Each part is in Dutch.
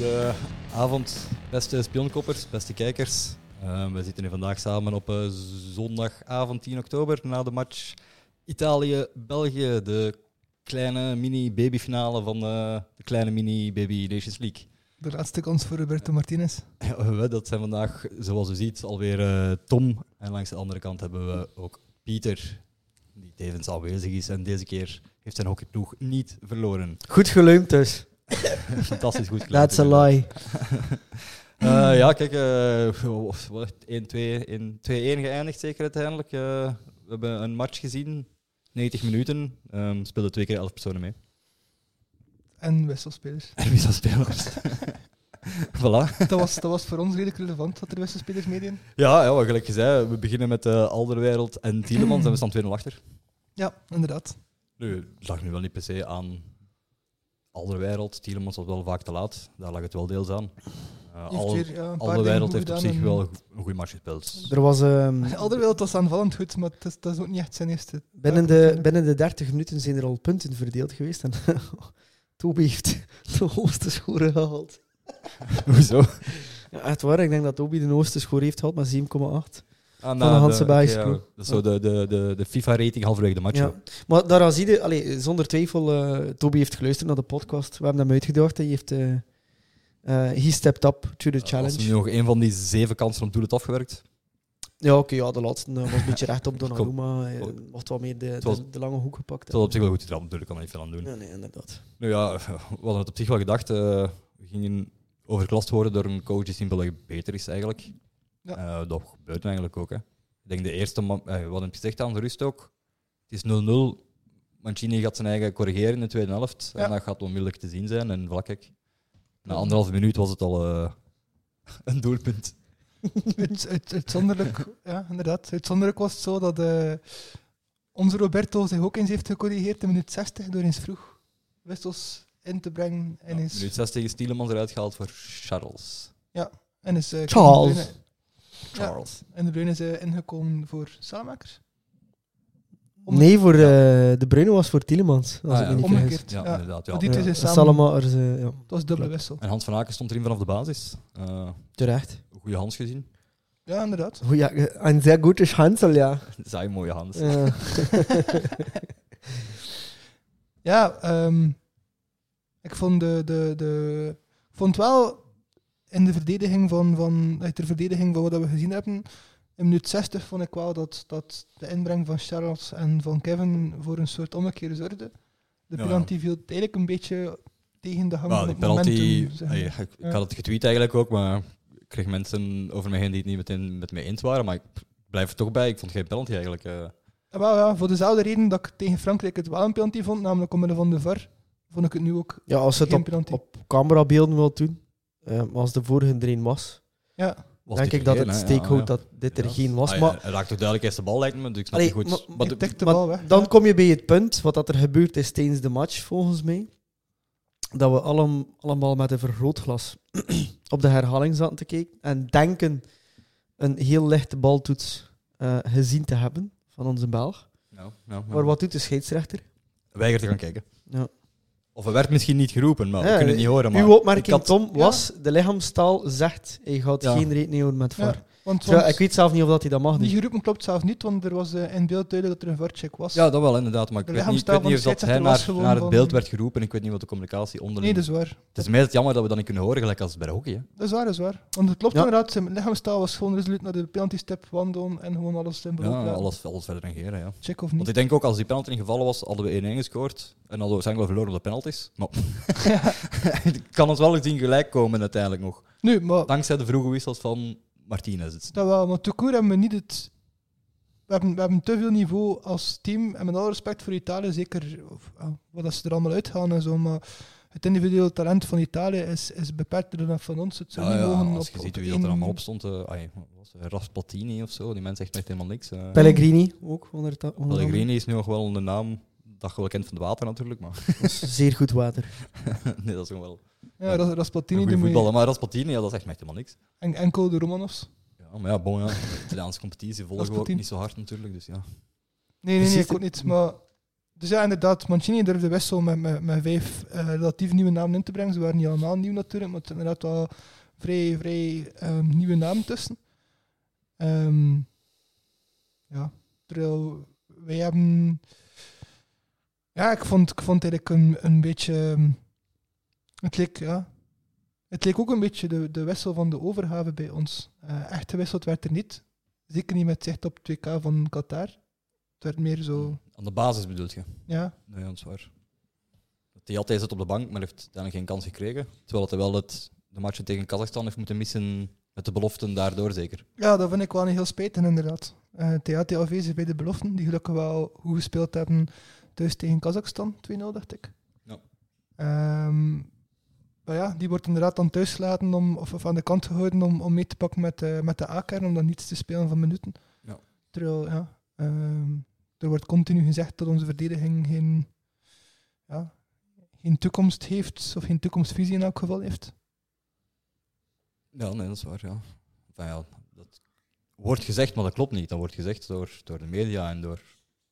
Goedenavond, beste spionkoppers, beste kijkers. Uh, we zitten hier vandaag samen op uh, zondagavond 10 oktober na de match Italië-België, de kleine mini-babyfinale van uh, de kleine mini-baby Nations League. De laatste kans voor Roberto Martinez. Ja, dat zijn vandaag, zoals u ziet, alweer Tom. En langs de andere kant hebben we ook Pieter, die tevens aanwezig is. En deze keer heeft zijn hockeyploeg niet verloren. Goed geleumd dus. Fantastisch goed geleumd. That's a lie. uh, ja, kijk, uh, 1-2 in 2-1 geëindigd zeker uiteindelijk. Uh, we hebben een match gezien, 90 minuten. Um, speelden twee keer 11 personen mee. En wisselspelers. En wisselspelers. voilà. Dat was, dat was voor ons redelijk relevant dat er wisselspelers meedoen. Ja, ja, wat gelijk je zei, we beginnen met uh, Alderwereld en Tielemans en we staan 2-0 achter. Ja, inderdaad. Nu, het lag nu wel niet per se aan Alderwereld. Tielemans was wel vaak te laat, daar lag het wel deels aan. Uh, al, weer, ja, Alderwereld heeft op zich wel een goede match gespeeld. Er was, um, Alderwereld was aanvallend goed, maar dat is, dat is ook niet echt zijn eerste. Binnen de, binnen de 30 minuten zijn er al punten verdeeld geweest en Toby heeft de hoogste score gehaald. Hoezo? Ja, echt waar, ik denk dat Toby de hoogste score heeft gehad, met 7,8. Ah, van de Hanse ja. Dat is zo de, de, de, de FIFA-rating halverwege de match. Ja. Maar daar zie je, allee, zonder twijfel, uh, Toby heeft geluisterd naar de podcast. We hebben hem uitgedaagd. Hij heeft... Uh, he stepped up to the challenge. Was nu nog een van die zeven kansen om doel het afgewerkt? Ja, oké, okay, ja, de laatste was een beetje recht op Donnarumma. Hij had wat meer de, de, de, lange hoek gepakt. Het was op zich wel goed gedaan, natuurlijk, kan er niet veel aan doen. Ja, nee, inderdaad. Nou ja, we hadden het op zich wel gedacht. we gingen overklast worden door een coach die simpelweg beter is, eigenlijk. Ja. dat gebeurt eigenlijk ook, hè. Ik denk de eerste, uh, wat heb je gezegd aan de rust ook? Het is 0-0. Mancini gaat zijn eigen corrigeren in de tweede helft. En dat gaat onmiddellijk te zien zijn. En vlak, na anderhalve minuut was het al uh, een doelpunt. uitzonderlijk, ja, inderdaad. Uitzonderlijk was het zo dat uh, onze Roberto zich ook eens heeft gecorrigeerd in minuut 60 door eens vroeg wissels in te brengen. En ja, eens... Minuut 60 is Tielemans eruit gehaald voor Charles. Ja, en is uh, Charles. Charles. en de Bruyne is uh, ingekomen voor Salamakers? Nee, voor, uh, de Bruyne was voor Tielemans. Als ah, ja. Omgekeerd. Ja, ja, inderdaad. Ja. Die ja. Salamakers, uh, ja. Dat was dubbele wissel. En Hans van Aken stond erin vanaf de basis. Terecht. Goede Hans gezien. Ja, inderdaad. Oh, ja, een zeer goede Hansel, ja. Zij mooie Hans. Ja, ja um, ik vond de, de, de vond wel in de verdediging van, van, de verdediging van wat we gezien hebben, in minuut 60 vond ik wel dat, dat de inbreng van Charles en van Kevin voor een soort ommekeer zorgde. De penalty viel eigenlijk een beetje tegen de hand. Well, die penalty, momentum, ik, ik, had het getweet eigenlijk ook, maar ik kreeg mensen over mij heen die het niet meteen met mij eens waren. Maar ik blijf er toch bij, ik vond geen penalty eigenlijk. Uh. Ja, wel, ja, voor dezelfde reden dat ik tegen Frankrijk het wel een penalty vond, namelijk omwille van de VAR, vond ik het nu ook Ja, als het op, op camerabeelden wil doen, uh, als de vorige erin was, ja. was denk ik dat het steek houdt dat dit er geen was. Ah, maar, hij raakt toch duidelijk eerst de bal, lijkt me, dus ik snap niet goed. Maar, maar, de, de bal weg, dan kom je bij het punt, wat dat er gebeurt is tijdens de match, volgens mij, dat we allemaal, allemaal met een vergrootglas op de herhaling zaten te kijken en denken een heel lichte baltoets uh, gezien te hebben van onze Belg. No, no, no. Maar wat doet de scheidsrechter? Weigert te gaan kijken. Ja. Of er werd misschien niet geroepen, maar we kunnen het niet horen. Maar uw opmerking, Tom, was de lichaamstaal zegt, hij gaat geen rekening houden met VAR. Want, want ik weet zelf niet of dat hij dat mag. Die geroepen klopt zelf niet, want er was uh, in beeld duidelijk dat er een varcheck was. Ja, dat wel, inderdaad. Maar ik weet, niet, ik weet niet of dat hij naar, naar het beeld werd geroepen. Ik weet niet wat de communicatie onderling... Nee, dat is waar. Het is mij het jammer dat we dat niet kunnen horen, gelijk als bij de hockey. Hè. Dat is waar, dat is waar. Want het klopt ja. inderdaad, zijn lichaamstaal was gewoon resoluut naar de penalty-step wandelen en gewoon alles in beroep. Ja, alles, alles verder negeren, ja. Check of niet. Want ik denk ook, als die penalty in gevallen was, hadden we 1-1 gescoord. En hadden we verloren op de penalties. Maar het kan ons wel eens in gelijk komen uiteindelijk nog. Nu, maar... Dankzij de vroege wissels van Martinez. Dat wel, maar Toekoer hebben we niet het... We hebben, we hebben te veel niveau als team. En met alle respect voor Italië, zeker of, uh, wat ze er allemaal uitgaan en zo. Maar het individuele talent van Italië is, is beperkter dan van ons. Het ja, ja, als je ziet wie dat er allemaal op stond, uh, was Raspatini of zo, die mensen zegt echt helemaal niks. Uh. Pellegrini ook. Onder het, onder Pellegrini is nu nog wel een naam dat je wel kent van het water natuurlijk. Maar. zeer goed water. nee, dat is gewoon wel. Ja, ja Raspatini. Goede voetballer, maar Raspatini, ja, dat zegt mij helemaal niks. En, enkel de Romanovs. Ja, maar ja, bon, ja. De Italiaanse competitie volgen we ook niet zo hard natuurlijk, dus ja. Nee, nee, nee, ik ook niet. Maar Dus ja, inderdaad, Mancini durfde wissel met, met, met vijf eh, relatief nieuwe namen in te brengen. Ze waren niet allemaal nieuw natuurlijk, maar het inderdaad wel vrij, vrij ehm, nieuwe namen tussen. Ehm, ja, terwijl wij hebben... Ja, ik vond, ik vond eigenlijk een, een beetje... ehm, Het leek, ja... Het leek ook een beetje de, de wissel van de overgave bij ons. Eh, echt gewisseld werd er niet. Zeker niet met zicht op het WK van Qatar. Het werd meer zo... Aan de basis bedoelt je? Ja, Nee, dat is waar. Theaté zit op de bank, maar heeft uiteindelijk geen kans gekregen. Terwijl hij wel het, de match tegen Kazachstan heeft moeten missen met de beloften daardoor zeker. Ja, dat vind ik wel niet heel spijtig, inderdaad. Uh, TAT afwezig bij de beloften, die gelukkig wel goed gespeeld hebben thuis tegen Kazachstan, 2-0 dacht ik. Ja. Ehm, maar ja, die wordt inderdaad dan thuis gelaten om, of, of aan de kant gehouden om, om mee te pakken met, de met de A-kern, om dan niets te spelen van minuten. Ja. Terwijl, ja, ehm, er wordt continu gezegd dat onze verdediging geen, ja, geen toekomst heeft, of geen toekomstvisie in elk geval heeft. Ja, nee, dat is waar, ja. Enfin, ja dat wordt gezegd, maar dat klopt niet. Dat wordt gezegd door, door de media en door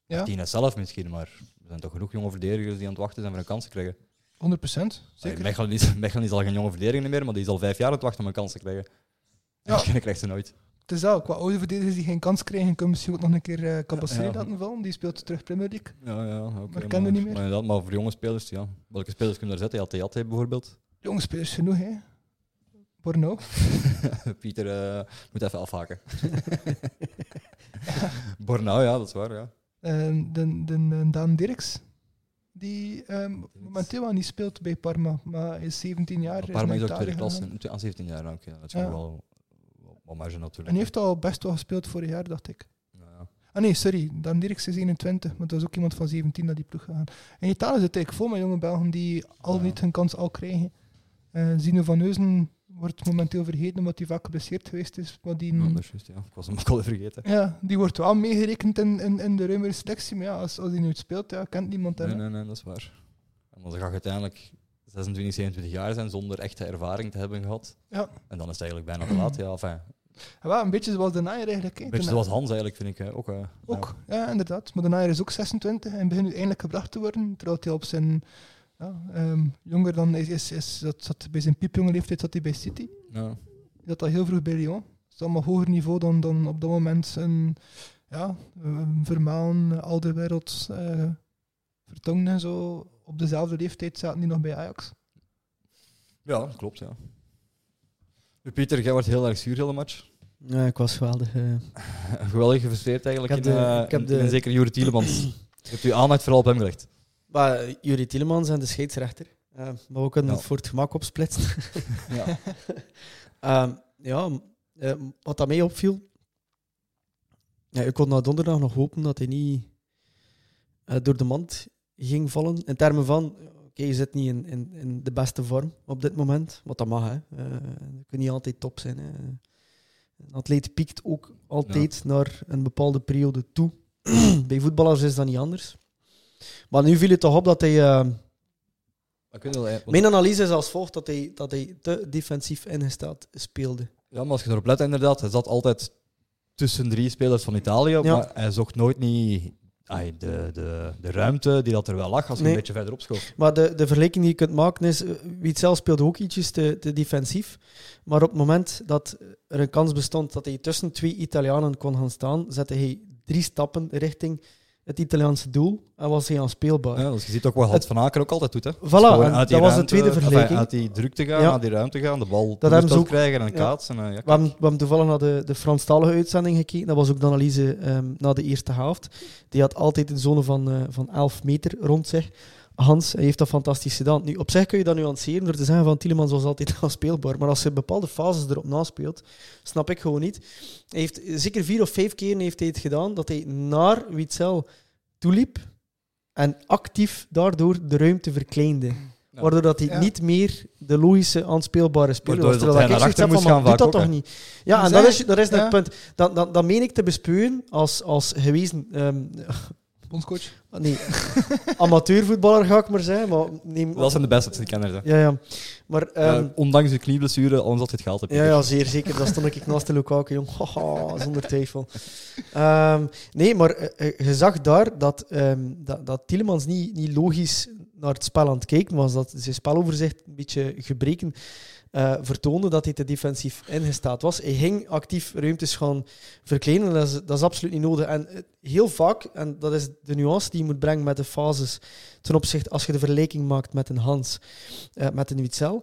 Ja, Martinez zelf misschien, maar er zijn toch genoeg jonge verdedigers die aan het wachten zijn voor een kans te krijgen. 100 procent. Zeker. Mechelen is, Mechelen is al geen jonge verdediger meer, maar die is al vijf jaar aan het wachten om een kans te krijgen. Ja. En krijgt ze nooit. Het is dat, qua oude verdedigers die geen kans krijgen, kunnen misschien ook nog een keer uh, Cabassé Ja. laten vallen. Die speelt terug Premier League. Ja, ja, oké. Maar ik ken er niet meer. Maar, inderdaad, maar voor jonge spelers, ja. Welke spelers kunnen er zetten? Ja, Theaté bijvoorbeeld. Jonge spelers genoeg, hè. Borno. Pieter eh, moet even afhaken. Bornau, ja, dat is waar, ja. De, de, de Daan Dirks, die ehm, momenteel wel niet speelt bij Parma, maar is 17 jaar. Maar Parma is ook tweede klas, aan 17 jaar, oké. Dat is Ja. wel wel- marge natuurlijk. En hij heeft al best wel gespeeld vorig jaar, dacht ik. Ah nee, sorry, Daan Dirks is 21, maar dat was ook iemand van 17 naar die ploeg gegaan. In Italië zit eigenlijk vol met jonge Belgen die al Ja. niet hun kans al krijgen. Eh Zino van Neuzen wordt momenteel vergeten omdat hij vaak geblesseerd geweest is, maar die... Ja, dat is juist, ja. Ik was hem ook al vergeten. Ja, die wordt wel meegerekend in, in, in de ruimere selectie. Maar ja, als, als hij nooit speelt, ja, kent niemand hem. Nee, nee, nee, dat is waar. En dan ga je uiteindelijk 26, 27 jaar zijn zonder echte ervaring te hebben gehad. Ja. En dan is het eigenlijk bijna te laat. Ja, enfin, een Ja, wel, een beetje zoals de Naaier eigenlijk. hè. beetje De zoals Hans eigenlijk, vind ik. hè, Ook, eh, Ook, ja, inderdaad. Maar de Naaier is ook 26 en begint nu eindelijk gebracht te worden. Terwijl hij op zijn... Ja, ehm, jonger dan is, is, is dat zat bij zijn piepjonge leeftijd zat hij bij City. Ja. Ja. Hij zat al heel vroeg bij Lyon. Dat is allemaal hoger niveau dan, dan op dat moment een ja, een Vermaelen, Alderwereld, eh Vertongen en zo. Op dezelfde leeftijd zaten die nog bij Ajax. ja, dat klopt, ja. Pieter, jij wordt heel erg zuur heel de match. Ja, ik was geweldig. eh. Geweldig gefrustreerd eigenlijk. Ik heb in, de- eh, ik heb in- de- in zeker Jure Tielemans. Je hebt uw aandacht vooral op hem gelegd. Maar Jurie Tielemans en de scheidsrechter. Eh, maar we kunnen Ja. het voor het gemak opsplitsen. Ja. Ehm, ja, eh, wat dat mij opviel. Ja, ik kon na donderdag nog hopen dat hij niet eh, door de mand ging vallen. In termen van, oké, je zit niet in, in, in de beste vorm op dit moment. Wat dat mag, hè. Je kunt niet altijd top zijn. Hè. Een atleet piekt ook altijd naar een bepaalde periode toe. Bij voetballers is dat niet anders. Maar nu viel het toch op dat hij... wel, want- mijn analyse is als volgt dat hij, dat hij te defensief ingesteld speelde. Ja, maar als je erop let, inderdaad, hij zat altijd tussen drie spelers van Italië, Ja. maar hij zocht nooit niet de, de, de ruimte die dat er wel lag als je Nee. een beetje verder opschoof. Maar de, de vergelijking die je kunt maken is, eh, Witzel speelde ook ietsjes te, te defensief. Maar op het moment dat er een kans bestond dat hij tussen twee Italianen kon gaan staan, zette hij drie stappen richting het Italiaanse doel en was hij aanspeelbaar. Ja, dus je ziet ook wat Hans van Aken ook altijd doet. Hè. Voilà, dat was de tweede enfin, vergelijking. uit die drukte gaan, Ja. naar die ruimte gaan, de bal Dat hebben ze dat ook- krijgen en ja. kaatsen. En, ja, We hebben, we hebben toevallig naar de, de Franstalige uitzending gekeken. Dat was ook de analyse ehm, na de eerste helft. Die had altijd een zone van, eh, van 11 meter rond zich. Hans hij heeft dat fantastisch gedaan. Nu, op zich kun je dat nuanceren door te zeggen van Tielemans was altijd aanspeelbaar. Maar als je bepaalde fases erop naspeelt, snap ik gewoon niet. Hij heeft zeker vier of vijf keer heeft hij het gedaan dat hij naar Witzel toeliep en actief daardoor de ruimte verkleinde. Ja. Waardoor dat hij Ja. niet meer de logische aanspeelbare speler was. dat Terwijl hij ik naar zoiets heb van, gaan maar doe vaak dat ook, toch niet? Ja, en dat is, dat is ja. het punt. Dat, dat, dat meen ik te bespeuren als, als gewezen ehm, Bondscoach. Nee, amateurvoetballer ga ik maar zeggen. Maar neem, Dat zijn de beste, die kennen ze. Ja, ja. Maar, ehm, Eh, ondanks de knieblessure, anders had je het gehaald. heb ja, ja, zeer zeker. Dat stond ik naast de Lukaku, jong. Haha, zonder twijfel. Ehm, nee, maar eh, eh, je zag daar dat, ehm, dat, dat Tielemans niet, niet logisch naar het spel aan het kijken was. Dat zijn speloverzicht een beetje gebreken eh, vertoonde dat hij te defensief ingestaat was. Hij ging actief ruimtes gaan verkleinen. Dat is, dat is absoluut niet nodig. En heel vaak, en dat is de nuance die je moet brengen met de fases ten opzichte, als je de vergelijking maakt met een Hans, eh, met een Witzel.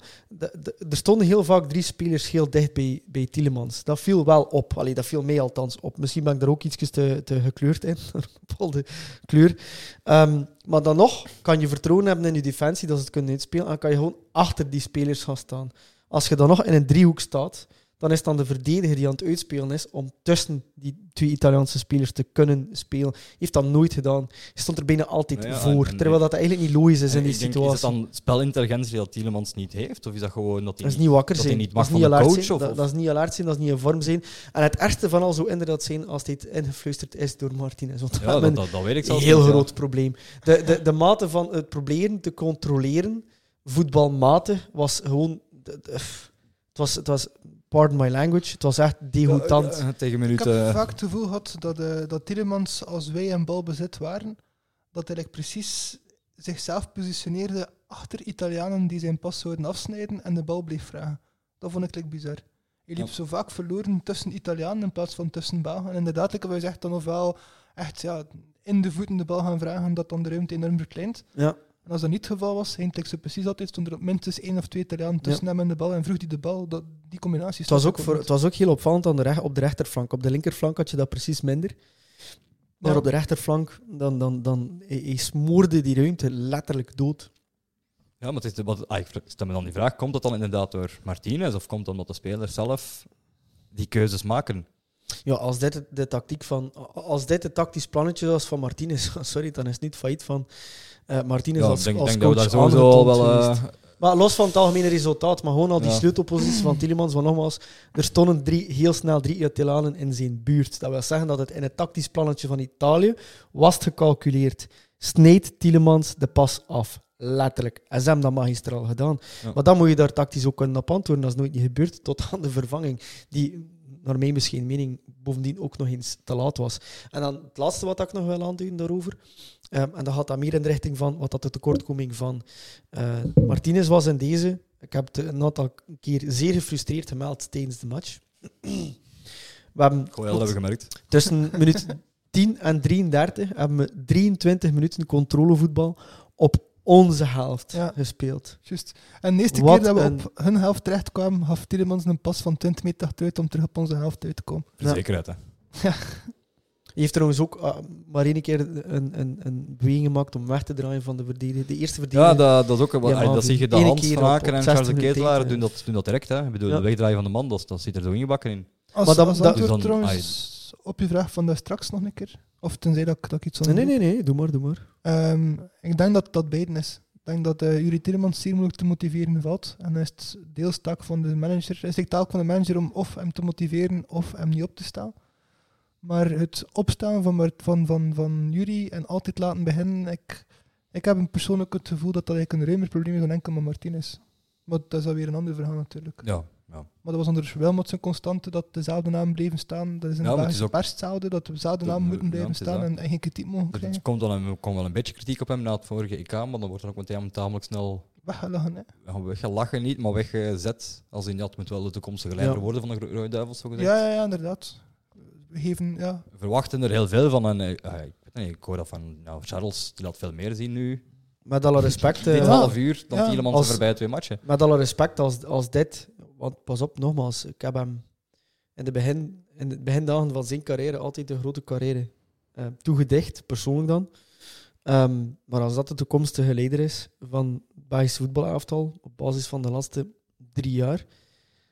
Er stonden heel vaak drie spelers heel dicht bij, bij Tielemans. Dat viel wel op. Allee, dat viel mij althans op. Misschien ben ik daar ook iets te, te gekleurd in, een bepaalde kleur. Ehm, maar dan nog kan je vertrouwen hebben in je defensie dat ze het kunnen uitspelen. En kan je gewoon achter die spelers gaan staan. Als je dan nog in een driehoek staat, dan is dan de verdediger die aan het uitspelen is om tussen die twee Italiaanse spelers te kunnen spelen. Heeft dat nooit gedaan. Hij stond er bijna altijd Ja, ja, voor. en- en- terwijl dat eigenlijk niet logisch is in die denk, situatie. Is het dan spelintelligentie dat Tielemans niet heeft? Of is dat gewoon dat hij Dat is niet wakker dat zijn. dat is van niet de coach? zijn. Of, Dat, dat is niet alert zijn, dat is niet in vorm zijn. En het ergste van al zou inderdaad zijn als dit ingefluisterd is door Martinez. Want ja, dat, dat, dat weet ik zelfs heel niet, groot probleem. De, de, de mate van het proberen te controleren, voetbalmatig, was gewoon... de- de- het, was, het was, pardon my language, het was echt degoutant. Ja, eh, tegen Ik heb minuten... vaak het gevoel gehad dat, eh dat Tielemans, als wij in balbezit waren, dat hij like, precies zichzelf positioneerde achter Italianen die zijn pas zouden afsnijden en de bal bleef vragen. Dat vond ik like, bizar. Hij liep Ja. zo vaak verloren tussen Italianen in plaats van tussen Belgen. En inderdaad, like, wij zegt dan ofwel echt ja, in de voeten de bal gaan vragen, dat dan de ruimte enorm verkleint. Ja. En als dat niet het geval was, eindelijk zo precies altijd, stond er op minstens één of twee Italianen tussen hem en de bal en vroeg hij de bal. Dat, die combinatie Het was, ook voor, het was ook heel opvallend aan de rech- op de rechterflank. Op de linkerflank had je dat precies minder. Maar Ja. op de rechterflank, dan, dan, dan, hij, hij smoorde die ruimte letterlijk dood. Ja, maar het is wat, ah, ik stel me dan die vraag, komt dat dan inderdaad door Martinez of komt dat omdat de spelers zelf die keuzes maken? Ja, als dit de, tactiek van, als dit het tactisch plannetje was van Martinez, sorry, dan is het niet failliet van eh Martinez Ja, als, denk, als denk dat we coach daar sowieso al wel... eh, Maar los van het algemene resultaat, maar gewoon al die Ja. sleutelposities van Tielemans, want nogmaals, er stonden drie, heel snel drie Italianen in zijn buurt. Dat wil zeggen dat het in het tactisch plannetje van Italië was gecalculeerd. Sneed Tielemans de pas af. Letterlijk. En ze hebben dat magistraal gedaan. Ja. Maar dan moet je daar tactisch ook kunnen op antwoorden. Dat is nooit niet gebeurd, tot aan de vervanging. Die, naar mijn misschien mening, bovendien ook nog eens te laat was. En dan het laatste wat ik nog wil aanduiden daarover. ehm, en dat gaat dan meer in de richting van wat dat de tekortkoming van eh, Martinez was in deze. Ik heb het een aantal keer zeer gefrustreerd gemeld tijdens de match. We hebben dat hebben we gemerkt. tussen minuut 10 en 33 hebben we 23 minuten controlevoetbal op onze helft Ja. gespeeld. Juist. En de eerste Wat keer dat we een- op hun helft terechtkwamen, gaf Tielemans een pas van 20 meter achteruit om terug op onze helft uit te komen. Ja. zekerheid, hè. Hij heeft trouwens ook ah, maar één keer een, een, een beweging gemaakt om weg te draaien van de verdediger. De eerste verdediger. Ja, dat, dat is ook wel. Ja, ah, dat zie je de Hans op en 60 Charles Ketelaar doen dat, doen dat direct. Hè. Ik bedoel, Ja. de wegdraaien van de man, dat, dat zit er zo ingebakken in. Als, Maar dat- als dat- antwoord Dus dan- trouwens op je vraag van daar straks nog een keer. Of tenzij dat, ik- dat ik iets nee, anders nee, nee, nee, doe maar, doe maar. Ehm, ik denk dat dat beiden is. Ik denk dat uh, Juri Tielemans zeer moeilijk te motiveren valt. En dan is het deels taak van de manager. Is het taak van de manager om of hem te motiveren of hem niet op te staan. Maar het opstaan van, van, van, van Juri en altijd laten beginnen, ik, ik heb een persoonlijk het gevoel dat dat eigenlijk een ruimer probleem is dan enkel met Martinez. Maar dat is alweer een ander verhaal natuurlijk. Ja. Maar dat was onder Wilmots een constante dat dezelfde naam bleven staan. Dat is in Ja, de Belgische ook- pers hetzelfde, dat dezelfde Dat- naam moeten blijven staan dat. en, en geen kritiek mogen Er krijgen. komt wel, een, komt wel een beetje kritiek op hem na het vorige EK, maar dan wordt er ook meteen tamelijk snel Weggelachen, hè. weggelachen, niet, maar weggezet. Als in dat moet wel de toekomstige leider Ja. worden van de Ro- Rode Duivels, zo gezegd. Ja, ja, ja, inderdaad. We geven, ja, We verwachten er heel veel van. En, eh, ah, ik, weet niet, ik hoor dat van nou, Charles, die laat veel meer zien nu. Met alle respect, Dit eh, Ja. half uur, dan Ja. Als- de voorbije twee matchen. met alle respect als, als dit, want pas op, nogmaals, ik heb hem in de, begin, in de begindagen van zijn carrière altijd een grote carrière eh, toegedicht, persoonlijk dan. Ehm, maar als dat de toekomstige leider is van het voetbalaftal, op basis van de laatste drie jaar,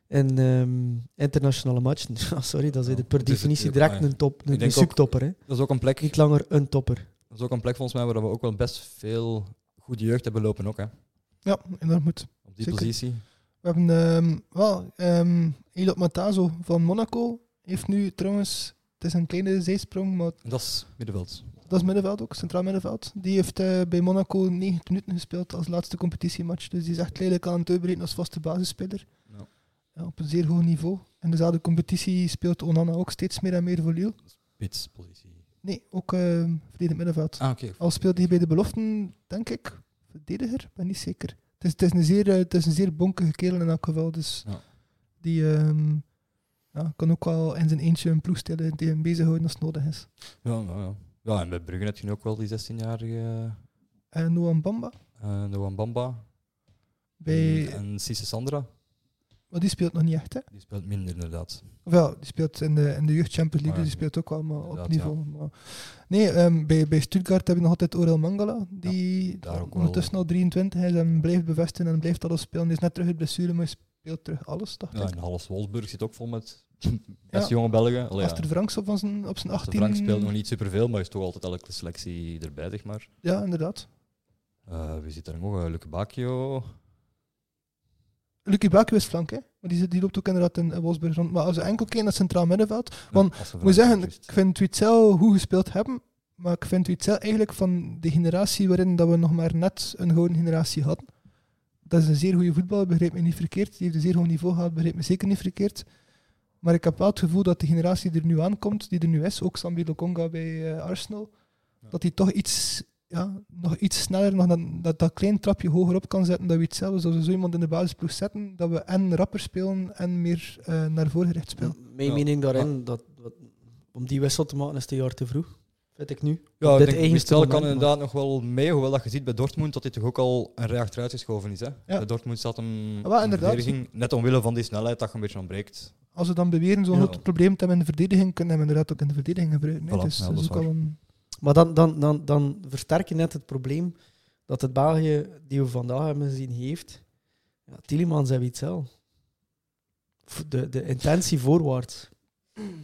in ehm, internationale matchen, ja, sorry, Ja, het per is definitie direct een, top, een, denk een ook- subtopper. Hè. Dat is ook een plek, Niet langer een topper. dat is ook een plek volgens mij waar we ook wel best veel goede jeugd hebben lopen ook, hè, ja, en dat moet. op die Zeker. positie. We hebben ehm wel, ehm Elot Matazo van Monaco heeft nu trouwens, het is een kleine zijsprong, maar En dat is middenveld. dat is middenveld ook, centraal middenveld. Die heeft eh, bij Monaco 90 minuten gespeeld als laatste competitiematch. Dus die is echt lelijk aan het uitbreiden als vaste basisspeler. Ja. Ja, op een zeer hoog niveau. In dezelfde competitie speelt Onana ook steeds meer en meer voor Lille. Spitspositie. Nee, ook uh, verdedigend middenveld. Ah. Al speelde hij bij de beloften, denk ik, verdediger, ben niet zeker. Het is, het is, een, zeer, eh, het is een zeer bonkige kerel in elk geval. Dus Ja. die ehm, ja, kan ook wel in zijn eentje een ploeg stellen die hem bezighouden als het nodig is. Ja, nou ja. Ja, en bij Brugge heb je nu ook wel die 16-jarige En Noah Bamba, uh, Noah Bamba. bij, En Cisse Sandra. Maar die speelt nog niet echt, hè? Die speelt minder inderdaad. Of ja, die speelt in de, in de Jeugd Champions League, Ah, dus die speelt ook wel maar op niveau. Maar, nee, ehm, bij, bij Stuttgart heb je nog altijd Orel Mangala, die daar ook wel. ondertussen al 23 is en blijft bevestigen en blijft alles spelen. Die is net terug uit blessure, maar hij speelt terug alles, dacht Ja, ik. en Halles Wolfsburg zit ook vol met best jonge Belgen. Allee, ja. Aster Franks op, zijn, op zijn De 18. Frank speelt nog niet superveel, maar is toch altijd elke selectie erbij, zeg maar. Ja, inderdaad. Eh, wie zit er nog? Uh, Luke Bacchio. Lucky Bakio is flank, hè? Maar die, die loopt ook inderdaad in, Wolfsburg rond. Maar als we enkel kijken naar het centraal middenveld, Want, Ja, ik moet zeggen, juist. ik vind Witzel goed gespeeld hebben, maar ik vind Witzel eigenlijk van de generatie waarin dat we nog maar net een gouden generatie hadden. Dat is een zeer goede voetballer, begrijp me niet verkeerd. Die heeft een zeer hoog niveau gehad, begrijp me zeker niet verkeerd. Maar ik heb wel het gevoel dat de generatie die er nu aankomt, die er nu is, ook Sambi Lokonga bij eh, Arsenal, Ja. dat die toch iets, ja, nog iets sneller, nog dat, dat, dat klein trapje hoger op kan zetten dan Witzel. Dus als we zo iemand in de basisploeg zetten, dat we en rapper spelen en meer eh, naar voren gericht spelen. Mijn Ja. mening daarin, dat, dat- om die wissel te maken is het een jaar te vroeg. Vind ik nu. Ja, dit Witzel kan inderdaad nog wel mee, hoewel dat je ziet bij Dortmund dat hij toch ook al een rij achteruit geschoven is. Hè? Bij Dortmund zat hem Ja, verdediging, net omwille van die snelheid dat je een beetje ontbreekt. als we dan beweren zo'n Ja. groot probleem te hebben in de verdediging, kunnen we hem inderdaad ook in de verdediging gebruiken. Voilà, dus ja, dat dat is is ook waar. al een... Maar dan, dan, dan, dan versterk je net het probleem dat het België die we vandaag hebben gezien heeft. Ja, Tielemans en Witzel. F- De, de intentie voorwaarts.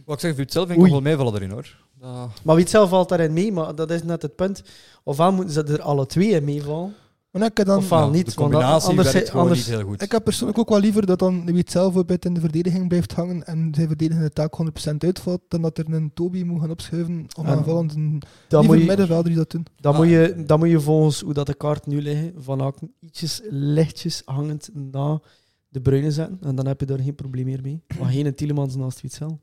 Wat ik zeg, Witzel vind ik nog wel meevallen erin hoor. Dat- Maar Witzel valt daarin mee, maar dat is net het punt. Ofwel moeten ze er alle twee in meevallen. Maar ik heb, dan, Ofwel ja, niet, De want combinatie anders- werkt gewoon anders- niet heel goed. ik heb persoonlijk ook wel liever dat dan Witzel bijvoorbeeld in de verdediging blijft hangen en zijn verdedigende taak 100% uitvalt, dan dat er een Toby moet gaan opschuiven om En aanvallend een Dan moet, liever je, middenvelder die dat doen. dan, Ah, moet je, ja. dan moet je volgens hoe dat de kaart nu liggen, Van Aken ietsjes lichtjes hangend na de bruine zetten. En dan heb je daar geen probleem meer mee. Maar geen Tielemans naast Witzel.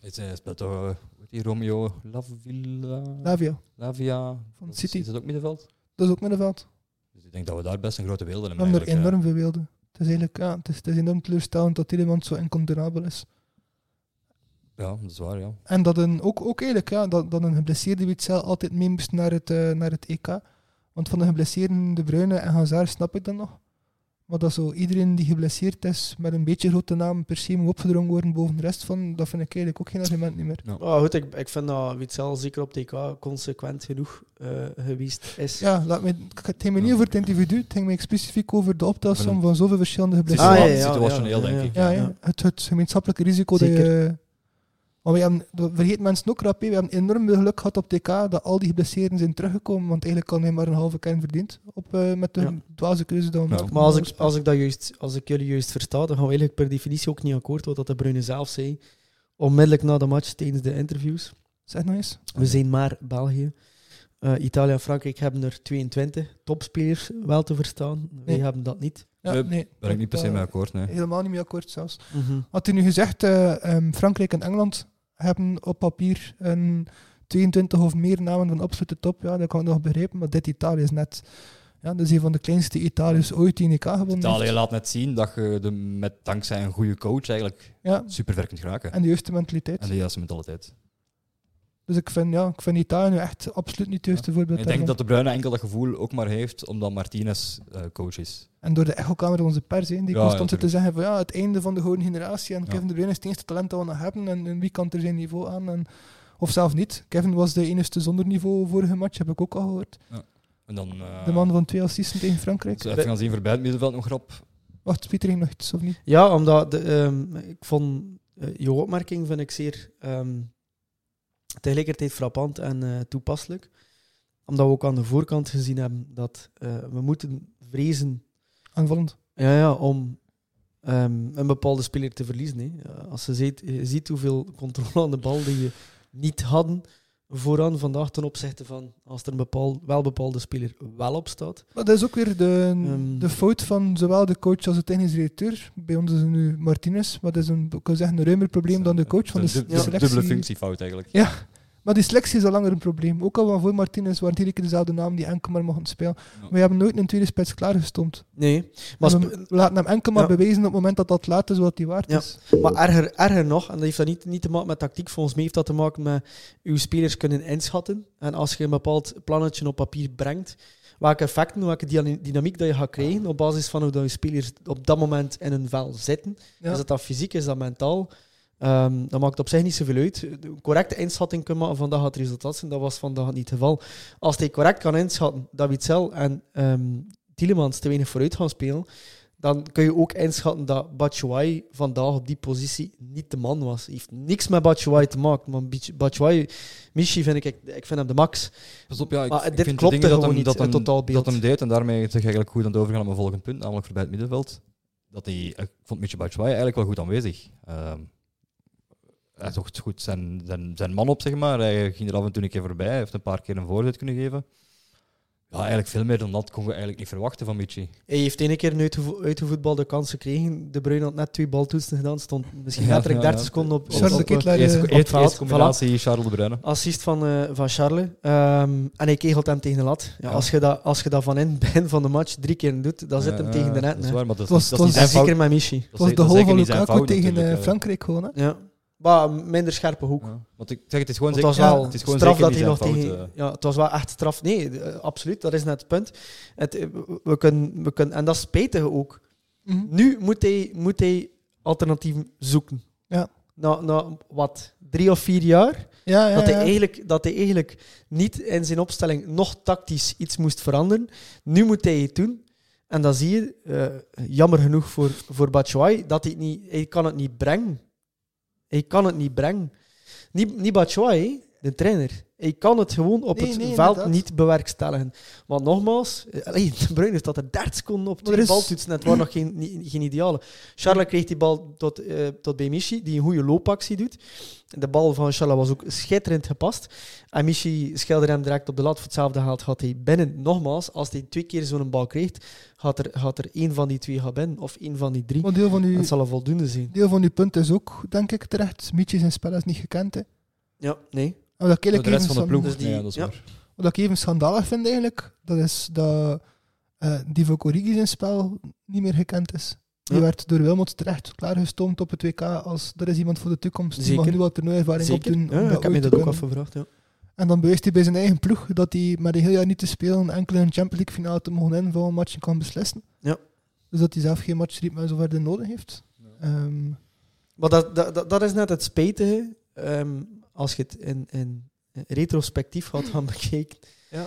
Zei- hij speelt toch, eh, die Romeo Lavilla, Lavia, Lavia van Dat City. Is dat ook middenveld? Dat is ook middenveld. Ik denk dat we daar best een grote We hebben. hebben er enorm veel beelden. Het is eigenlijk ja, het is, het is enorm teleurstellend dat Tielemans zo incontournabel is. Ja, dat is waar, ja. En dat een, ook, ook eigenlijk, ja, dat, dat een geblesseerde Witzel altijd mee moest naar het, eh, naar het EK. Want van de geblesseerden De Bruyne en Hazard snap ik dat nog. Maar dat zo iedereen die geblesseerd is met een beetje grote naam per se moet opgedrongen worden boven de rest van, dat vind ik eigenlijk ook geen argument niet meer. Maar goed, ik, ik vind dat Witzel zeker op TK consequent genoeg eh, geweest is. Ja, laat me, het ging me niet over het individu, het ging me specifiek over de optelsom van zoveel verschillende geblesseerden. Ah, ja, ja, situationeel, ja, denk ik. Ja, ja, Ja. Het, het gemeenschappelijke risico dat Zeker. je... Maar we hebben, dat vergeet mensen ook rap, we hebben enorm veel geluk gehad op TK dat al die geblesseerden zijn teruggekomen, want eigenlijk kan hij maar een halve kern verdiend op, eh, met de Ja. dwaze keuze Ja. maken. Maar als ik, als, ik dat juist, als ik jullie juist versta, dan gaan we eigenlijk per definitie ook niet akkoord wat dat de Bruyne zelf zei. Onmiddellijk na de match tijdens de interviews. Zeg nog eens. We zijn maar België. Eh, Italië en Frankrijk hebben er 22 topspelers wel te verstaan. Wij Nee. hebben dat niet. Ja, Nee, nee, Ben ik niet per se eh, mee akkoord, nee. Helemaal niet mee akkoord zelfs. Mhm. Had hij nu gezegd, eh, ehm, Frankrijk en Engeland hebben op papier een 22 of meer namen van absolute top, ja, dat kan ik nog begrijpen, maar dit Italië is net... Ja, dat is een van de kleinste Italiërs ooit die in EK gewonnen Italië heeft. laat net zien dat je de, met dankzij een goede coach eigenlijk Ja, super ver kunt geraken. en de juiste mentaliteit. En de juiste mentaliteit. Dus ik vind, ja, ik vind Italië nu echt absoluut niet het juiste voorbeeld Ik denk dat de Bruyne enkel dat gevoel ook maar heeft omdat Martinez eh, coach is. En door de echokamer van onze pers, hè, die Ja, constant ja, zit te zeggen van ja, het einde van de gouden generatie en Ja. Kevin De Bruyne is het eerste talent dat we nog hebben en, en wie kan er zijn niveau aan. En, of zelf niet. Kevin was de enige zonder niveau vorige match, heb ik ook al gehoord. En dan eh, De man van twee assisten tegen Frankrijk. dus even gaan zien voorbij het middenveld nog grap. Wacht, Pieter ging nog iets of niet? Ja, omdat de, ehm, ik vond eh, je opmerking vind ik zeer ehm, tegelijkertijd frappant en eh, toepasselijk. Omdat we ook aan de voorkant gezien hebben dat eh, we moeten vrezen Aanvallend. ja, ja, om ehm, een bepaalde speler te verliezen. Hè. Als je ziet, je ziet hoeveel controle aan de bal die we niet hadden vooraan vandaag ten opzichte van als er een bepaald, wel bepaalde speler wel op staat. Maar dat is ook weer de, Ehm. de fout van zowel de coach als de technisch directeur. Bij ons is het nu Martinez, maar dat is een, ik kan zeggen, een ruimer probleem dan de coach van de, Het is een de dub- selectie. dubbele functiefout eigenlijk. Ja, maar die selectie is al langer een probleem. Ook al van voor Martinez waren iedere keer dezelfde naam die enkel maar mochten spelen. Ja. We hebben nooit een tweede spits klaargestoomd. Nee, maar, we, laten hem enkel maar Ja. bewijzen op het moment dat dat laat is wat hij waard Ja. is. maar erger, erger nog, en dat heeft dat niet, niet te maken met tactiek, volgens mij heeft dat te maken met uw spelers kunnen inschatten. En als je een bepaald plannetje op papier brengt, welke effecten, welke dyna- dynamiek dat je gaat krijgen op basis van hoe dat je spelers op dat moment in een vel zitten. Is dat dat fysiek, is dat mentaal? Ehm dat maakt op zich niet zoveel uit. De correcte inschatting kunnen maken van dat gaat het resultaat zijn, dat was vandaag niet het geval. Als hij correct kan inschatten dat Witzel en ehm Tielemans te weinig vooruit gaan spelen, dan kun je ook inschatten dat Batshuayi vandaag op die positie niet de man was. Hij heeft niks met Batshuayi te maken, maar Batshuayi, Michi vind ik, ik vind hem de max. Pas op, ja, ik, Maar ik dit vind gewoon dat niet, hem, het dat hem, dat hem deed. En daarmee zeg ik eigenlijk goed aan het overgaan naar mijn volgende punt, namelijk voorbij het middenveld. Dat hij, ik vond Mitchell Batshuayi eigenlijk wel goed aanwezig. Ehm, hij zocht goed zijn, zijn, zijn man op, zeg maar. Hij ging er af en toe een keer voorbij. Hij heeft een paar keer een voorzet kunnen geven. Ja, eigenlijk veel meer dan dat kon je eigenlijk niet verwachten van Michi. Hij heeft één keer een uitgevo- uitgevoetbalde kans gekregen. De Bruyne had net twee baltoetsen gedaan, stond misschien Ja, letterlijk ja, 30 ja. seconden op, op, Charles op- de op eerste combinatie Charles de Bruyne. assist van, eh, van Charles. Ehm, en hij kegelt hem tegen de lat. Ja, Ja. Als, je dat, als je dat van in het begin van de match drie keer doet, dan zit hem Ja, tegen de net. Dat is waar, maar dat, Het was- is- dat is zeker met Michi. Het was de goal van Lukaku tegen eh, eh. Frankrijk gewoon. Hè. Ja. Maar minder scherpe hoek. Ja. Want ik zeg, het is gewoon Want het zeker, was wel het is gewoon straf zeker dat hij nog fout. tegen. eh. Ja, het was wel echt straf. Nee, eh, absoluut, dat is net het punt. Het, eh, we- we kunnen, we kunnen, en dat is spijtig ook. Mhm. Nu moet hij, moet hij alternatieven zoeken. Ja. Na, na wat, drie of vier jaar? Ja, ja, dat, hij ja. eigenlijk, dat hij eigenlijk niet in zijn opstelling nog tactisch iets moest veranderen. Nu moet hij het doen. En dan zie je, eh, jammer genoeg voor, voor Batshuayi, dat hij, het niet, hij kan het niet brengen. Hij kan het niet brengen. Niet, niet Batshuayi, de trainer. Hij kan het gewoon op Nee, het nee, veld inderdaad. niet bewerkstelligen. Want nogmaals, eh, allee, de Bruyne staat er 30 seconden op. Twee is- baltoetsen, het waren nog geen, niet- geen ideale. Charles kreeg die bal tot, eh, tot bij Michi, die een goede loopactie doet. De bal van Charles was ook schitterend gepast. En Michi schilderde hem direct op de lat. Voor hetzelfde geld gaat hij binnen. Nogmaals, als hij twee keer zo'n bal krijgt, gaat er, gaat er één van die twee gaan binnen. Of één van die drie. Maar deel van, uw, Dat zal voldoende zijn. deel van uw punt is ook, denk ik, terecht. Mietje zijn spel is niet gekend. Hè. Ja, nee. Maar dat ik De eigenlijk rest van de even ploeg, Dus die- nee, ja, dat is ja. waar. Wat ik even schandalig vind eigenlijk, dat is dat eh Divo Origi zijn spel niet meer gekend is. Die Ja. werd door Wilmot terecht klaargestoomd op het WK als er is iemand voor de toekomst. Die mag nu wat toernooiervaring opdoen. om Ja, ik heb me dat ook afgevraagd. Ja. En dan bewijst hij bij zijn eigen ploeg dat hij met een heel jaar niet te spelen enkel in een Champions League finale te mogen invallen matchen kan beslissen. Ja. Dus dat hij zelf geen matchritme zo verder nodig heeft. Ehm, Maar dat, dat, dat, dat is net het spijtige. ehm, als je het in, in retrospectief gaat gaan bekijken. Ja.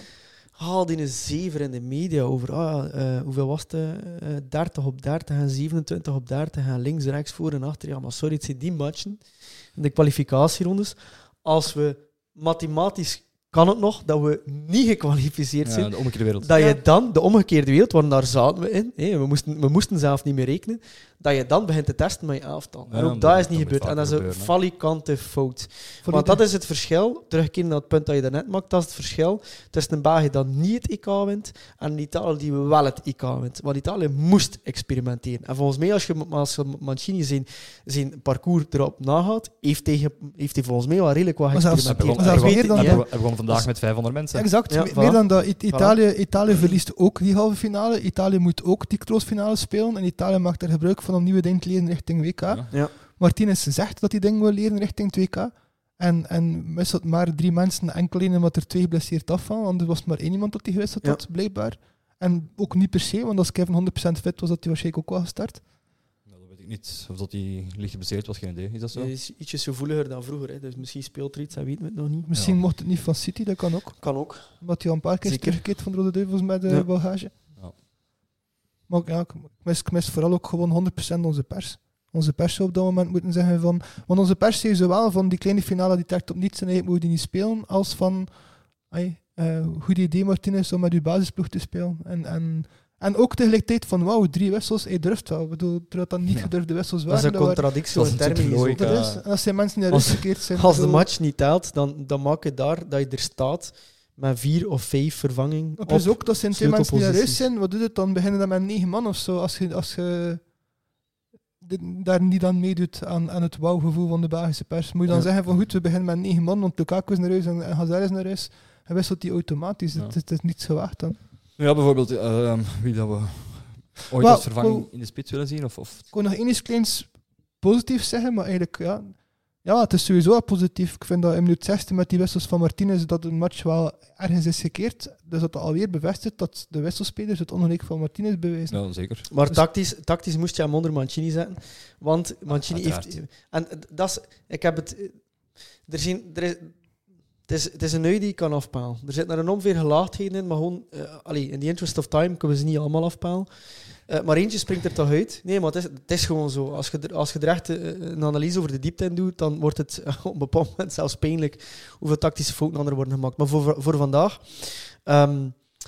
Haal die een zever in de media over ah, eh, hoeveel was het? eh, 30 op 30 en 27 op 30 en links, rechts, voor en achter. Ja, maar sorry, het zijn die matchen. De kwalificatierondes. Als we mathematisch kan het nog dat we niet gekwalificeerd zijn. Ja, de omgekeerde wereld. Dat Ja. je dan, de omgekeerde wereld, want daar zaten we in, hè, we, moesten, we moesten zelf niet meer rekenen, dat je dan begint te testen met je elftal. Ja, en ook dat- is niet gebeurd. En dat is een gebeuren, falikante fout. voor Want dat is het verschil, terugkeren naar het punt dat je daarnet maakt, dat is het verschil tussen een België dat niet het IK wint en een Italië die wel het IK wint. Want Italië moest experimenteren. En volgens mij, als je, als je Mancini zijn, zijn parcours erop nagaat, heeft hij, heeft hij volgens mij wel redelijk wat zelfs- geëxperimenteerd. hij zelfs begon- meer dan hij dat- begon- hij begon vandaag met 500 mensen. Exact, Ja, meer dan dat. Italië, Italië verliest ook die halve finale. Italië moet ook die troostfinale spelen. En Italië maakt er gebruik van om nieuwe dingen te leren richting WK. Ja. Ja. Martinez zegt dat hij dingen wil leren richting 2K. En, en wisselt maar drie mensen enkel in omdat er twee geblesseerd afvallen. Anders was het maar één iemand dat hij gewisseld Ja. had, blijkbaar. En ook niet per se, want als Kevin 100% fit was, had hij waarschijnlijk ook wel gestart. Nou, dat weet ik niet. Of dat hij licht geblesseerd was, geen idee. Is dat zo? Hij is ietsjes gevoeliger dan vroeger, hè. dus misschien speelt er iets, hij weet het nog niet. Misschien Ja. mocht het niet van City, dat kan ook. Kan ook. Omdat hij al een paar keer teruggekeerd van de Rode Duivels met de Ja. bagage. Maar ja, ik mis, ik mis vooral ook gewoon 100% onze pers. Onze pers zou op dat moment moeten zeggen van... Want onze pers zei zowel van die kleine finale die trekt op niets en eigenlijk moet die niet spelen, als van... Ay, eh, goed idee Martinez om met uw basisploeg te spelen. En, en, En ook tegelijkertijd van, wauw, drie wissels, hij durft wel. Ik bedoel, terwijl dat niet Ja. gedurfde wissels Dat is waren. een dat contradictie is een termen. hier zo. dat is, en als zijn mensen Als- rust gekeerd zijn. Als de match niet telt, dan, dan maak je daar dat je er staat met vier of vijf vervangingen. Maar plus op. ook, dat zijn twee mensen die naar huis sleutelposities. zijn. Wat doet het dan? Beginnen dan met negen man of zo? Als je, als je daar niet aan meedoet aan, aan het wauwgevoel van de Belgische pers. Moet je dan Ja. zeggen van goed, we beginnen met negen man, want Lukaku is naar huis en, en Hazard is naar huis. En wisselt die automatisch. Ja. Het, is- het is niet gewaagd dan. Ja, bijvoorbeeld eh, wie dat we ooit als vervanging in de spits willen zien. Of, of Ik kon nog één iets kleins positiefs zeggen, maar eigenlijk ja. Ja, het is sowieso wel positief. Ik vind dat in minuut 16 met die wissels van Martinez dat een match wel ergens is gekeerd. Dus dat alweer bevestigt dat de wisselspelers het ongelijk van Martinez bewijzen. ja, zeker. Maar Dus- tactisch, tactisch moest je hem onder Mancini zetten. Want Mancini heeft... En dat is... Ik heb het... Er zijn... Er is, is, het is een ui die je kan afpalen. Er zit naar een ongeveer gelaagdheden in, maar gewoon... allee, in the interest of time kunnen we ze niet allemaal afpalen. Eh, maar eentje springt er toch uit. Nee, maar het is, het is gewoon zo. Als je als je er eh, een analyse over de diepte in doet, dan wordt het op een bepaald moment zelfs pijnlijk hoeveel tactische fouten er worden gemaakt. Maar voor, voor vandaag... ehm,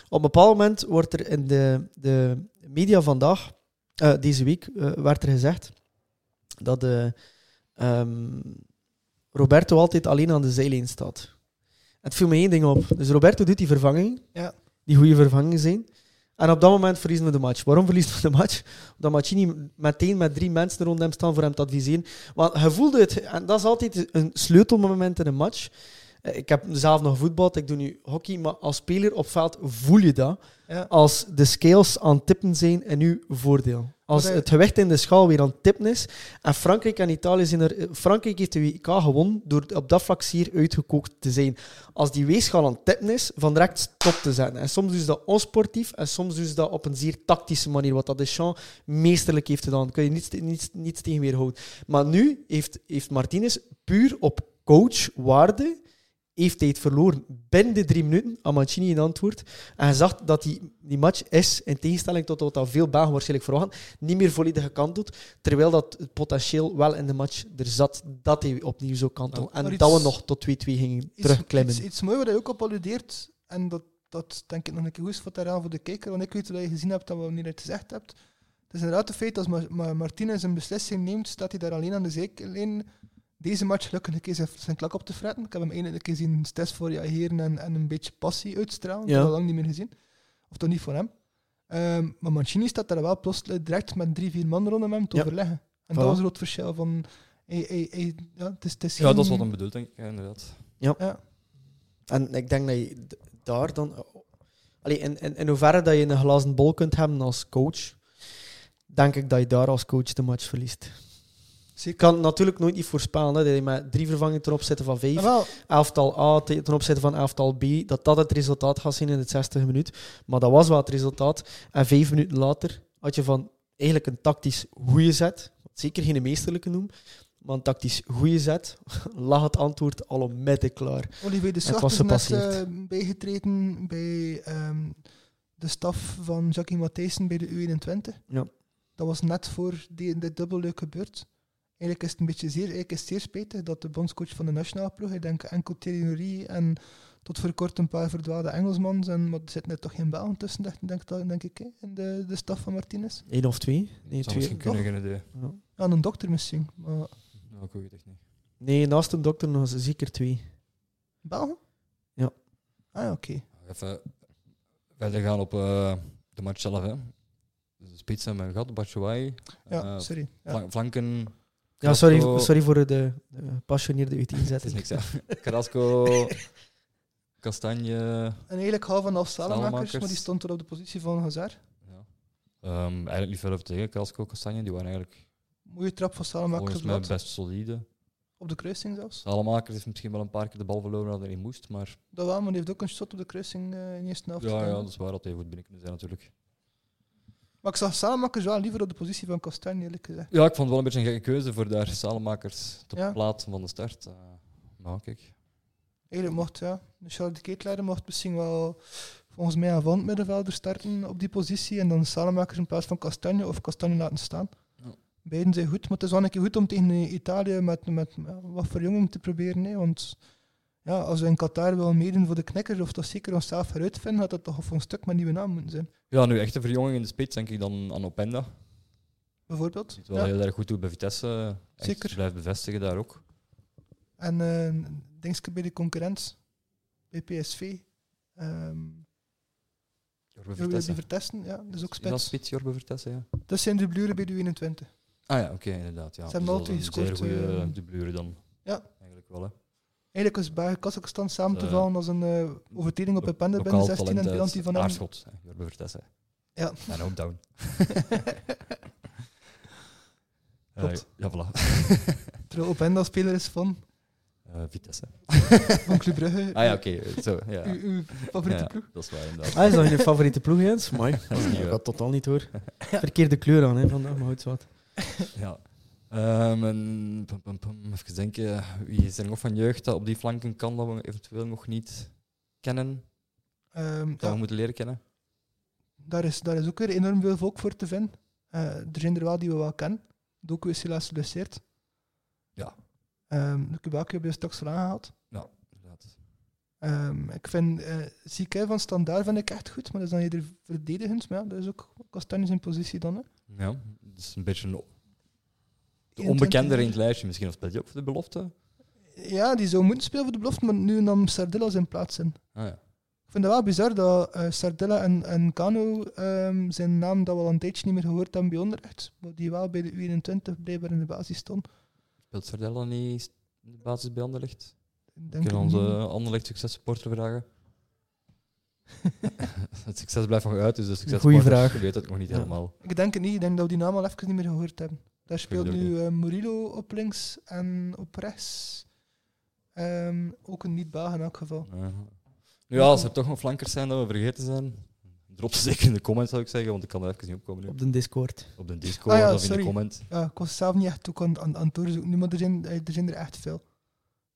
op een bepaald moment wordt er in de, de media vandaag, deze week, werd er gezegd dat ehm, Roberto altijd alleen aan de zijlijn staat. Het viel me één ding op. Dus Roberto doet die vervanging, Ja. die goede vervangingen zijn. En op dat moment verliezen we de match. Waarom verliezen we de match? Omdat Machini meteen met drie mensen rond hem staan voor hem te adviseren. Want hij voelde het, en dat is altijd een sleutelmoment in een match. Eh, Ik heb zelf nog voetbal, ik doe nu hockey, maar als speler op veld voel je dat Ja. als de scales aan het tippen zijn in uw voordeel. Als het gewicht in de schaal weer aan het tippen is. En Frankrijk en Italië zijn er... Frankrijk heeft de WK gewonnen door op dat vlak zeer uitgekookt te zijn. Als die weegschaal aan het tippen is, van direct stop te zetten. En soms doen ze dat onsportief en soms doen ze dat op een zeer tactische manier. Wat dat Deschamps meesterlijk heeft gedaan. Daar kun je niets, niets, niets tegen weerhouden. Maar nu heeft, heeft Martinez puur op coachwaarde heeft hij het verloren binnen de drie minuten aan Mancini in antwoord. En hij zag dat die, die match is, in tegenstelling tot wat veel Belgen waarschijnlijk verwachten, niet meer volledig gekanteld. Terwijl dat het potentieel wel in de match er zat dat hij opnieuw zou kantelen. Ja, en iets- dat we nog tot 2-2 gingen Iets, terugklimmen. iets, iets moois wat hij ook op alludeert, en dat, dat denk ik nog een keer goed is voor voor de kijker, want ik weet dat je gezien hebt dat we wanneer je het gezegd hebt. Het is inderdaad het feit dat als Ma- Ma- Martinez een beslissing neemt, staat hij daar alleen aan de zijlijn. Deze match gelukkig een keer zijn, klak op te fretten. Ik heb hem eindelijk een keer zien stes voor reageren en, en een beetje passie uitstralen. Dat Ja. heb ik al lang niet meer gezien. Of toch niet voor hem. Ehm, maar Mancini staat daar wel plots direct met drie, vier man rondom hem te Ja. overleggen. En Voilà. dat was een groot verschil van... Ja, het is, het is Ja, dat is wat hem bedoelt, denk ik. Ja, inderdaad. Ja. En ik denk dat je daar dan... Allee, in, in, in hoeverre dat je een glazen bol kunt hebben als coach, denk ik dat je daar als coach de match verliest. Je kan natuurlijk nooit niet voorspellen hè, dat je met drie vervangingen ten opzichte van vijf Ah, elftal A te- ten opzichte van elftal B, dat dat het resultaat gaat zijn in het 60 minuut. Maar dat was wel het resultaat. En vijf minuten later had je van eigenlijk een tactisch goede zet, zeker geen meesterlijke noem, maar een tactisch goede zet, lag het antwoord al onmiddellijk klaar. Olivier de Slacht was is net eh, bijgetreden bij ehm, de staf van Jackie Matthijssen bij de U21. Ja. Dat was net voor die, dit dubbelleuk gebeurd. Eigenlijk is het een beetje zeer, eigenlijk is het zeer spijtig dat de bondscoach van de nationale ploeg, ik denk enkel Thierry en tot voor kort een paar verdwaalde Engelsmans, en, maar er zitten er toch geen Belgen tussen, denk, denk, dat- denk ik, in de, de staf van Martinez. Eén of twee? Nee, Zou twee. misschien kunnen, geen idee. Ja. Ja, een dokter misschien, maar Ja, ik weet het echt niet. Nee, naast een dokter nog zeker twee. Belgen? Ja. Ah, oké. Even verder gaan op eh, de match zelf. Hè. Dus de spits hebben we gehad, Batshuayi. Ja, Eh, sorry. Ja. flan- flanken. Ja, sorry, sorry voor de, de passioneerde Het is uiteenzetting. niks, hè. Carrasco, Kastanje. En eigenlijk half Salamakers, Salamakers. maar die stond er op de positie van Hazard. Ja. Ehm, eigenlijk niet veel over te zeggen. Carrasco, Kastanje, die waren eigenlijk Mooie trap van Salamakers volgens mij best solide. op de kruising zelfs. Salamakers heeft misschien wel een paar keer de bal verloren dat hij niet moest, maar Dat wel, maar die heeft ook een shot op de kruising eh, in de eerste helft. ja, ja, dat is waar dat hij goed binnen kunnen zijn natuurlijk. Maar ik zag Salamakers wel liever op de positie van Kastanje, eerlijk gezegd. Ja, ik vond het wel een beetje een gekke keuze voor daar Salamakers te Ja. plaatsen van de start. Eh, maar kijk. Eigenlijk mocht, ja, de Charles de Ketelaar mocht misschien wel volgens mij een middenvelder starten op die positie en dan Salamakers in plaats van Kastanje of Kastanje laten staan. Ja. Beiden zijn goed, maar het is wel een keer goed om tegen Italië met, met, met wat verjonging te proberen. Hè, want ja, als we in Qatar willen meedoen voor de knikkers, of toch zeker onszelf heruitvinden, had dat toch voor een stuk met nieuwe naam moeten zijn. Ja, nu echte verjonging in de spits, denk ik dan aan Openda. Bijvoorbeeld. Die het wel Ja. heel erg goed doet bij Vitesse. Echt Zeker. Blijft bevestigen daar ook. En eh denk bij de concurrent, bij PSV. ehm Jorbe Jorbe Vertessen. die Vertessen, ja, dat is ook Is dat spits. spits, Jorbe Vertessen, ja? Dat zijn de bleuren bij de 21. Ah ja, oké, inderdaad. Ja. Ze hebben Dus al twee dat is een gescoord, zeer goede dublure dan. ja. Eigenlijk wel, hè. Eigenlijk was bij Kazachstan samen te Eh, vallen als een eh, overtreding op een pende binnen Lokaal 16 en penalty uit van hem. Aarschot, Jorbe Vertessen. Ja. En ook down. Klopt. Eh, ja, voilà. Terwijl Openda speler is van, Eh, Vitesse. van Club Brugge. Ah ja, oké. Zo, ja. Uw, uw favoriete Ja, ploeg. dat is waar, inderdaad. Ah, is dat je favoriete ploeg, Jens? Mooi. Dat is niet totaal niet hoor. Verkeerde kleur aan hè, vandaag, maar goed wat. Ja. En, pum, pum, pum, even denken, wie is er nog van jeugd dat op die flanken kan dat we eventueel nog niet kennen, Ehm, dat ja, we moeten leren kennen? daar, is, daar is ook weer enorm veel volk voor te vinden. Eh, er zijn er wel die we wel kennen. Doku is helaas geblesseerd. Ja. Um, de Kubaki hebben we straks al aangehaald. Ja, inderdaad. Ik vind uh, Zieke van Standaard vind ik echt goed, maar dat is dan eerder verdedigend. Maar ja, dat is ook Castagne zijn positie dan. Hè. Ja, dat is een beetje een de 21 onbekender in het lijstje. Misschien of speelt hij ook voor de belofte? Ja, die zou moeten spelen voor de belofte, maar nu nam Sardella zijn plaats in. Ah ja. Ik vind het wel bizar dat eh, Sardella en, en Kano ehm, zijn naam dat we al een tijdje niet meer gehoord hebben bij Onderrecht, maar die wel bij de U21 blijkbaar in de basis stond. Speelt Sardella niet in de basis bij Anderlecht? Het onze. Anderlecht successupporter vragen. het succes blijft nog uit, dus de successupporter vraag. weet het nog niet Ja. helemaal. Ik denk het niet, ik denk dat we die naam al even niet meer gehoord hebben. Daar speelt nu eh, Murillo op links en op rechts. Ehm, ook een niet-Belg in elk geval. Ja. Nu, ja, als er toch nog flankers zijn dat we vergeten zijn, drop ze zeker in de comments, zou ik zeggen, want ik kan er even niet opkomen nu. Op de Discord. Op de Discord Ah ja, of in de comment. Ja, ik was zelf niet echt ook aan, aan, aan het doorzoeken, nu, maar er zijn, eh, er zijn er echt veel.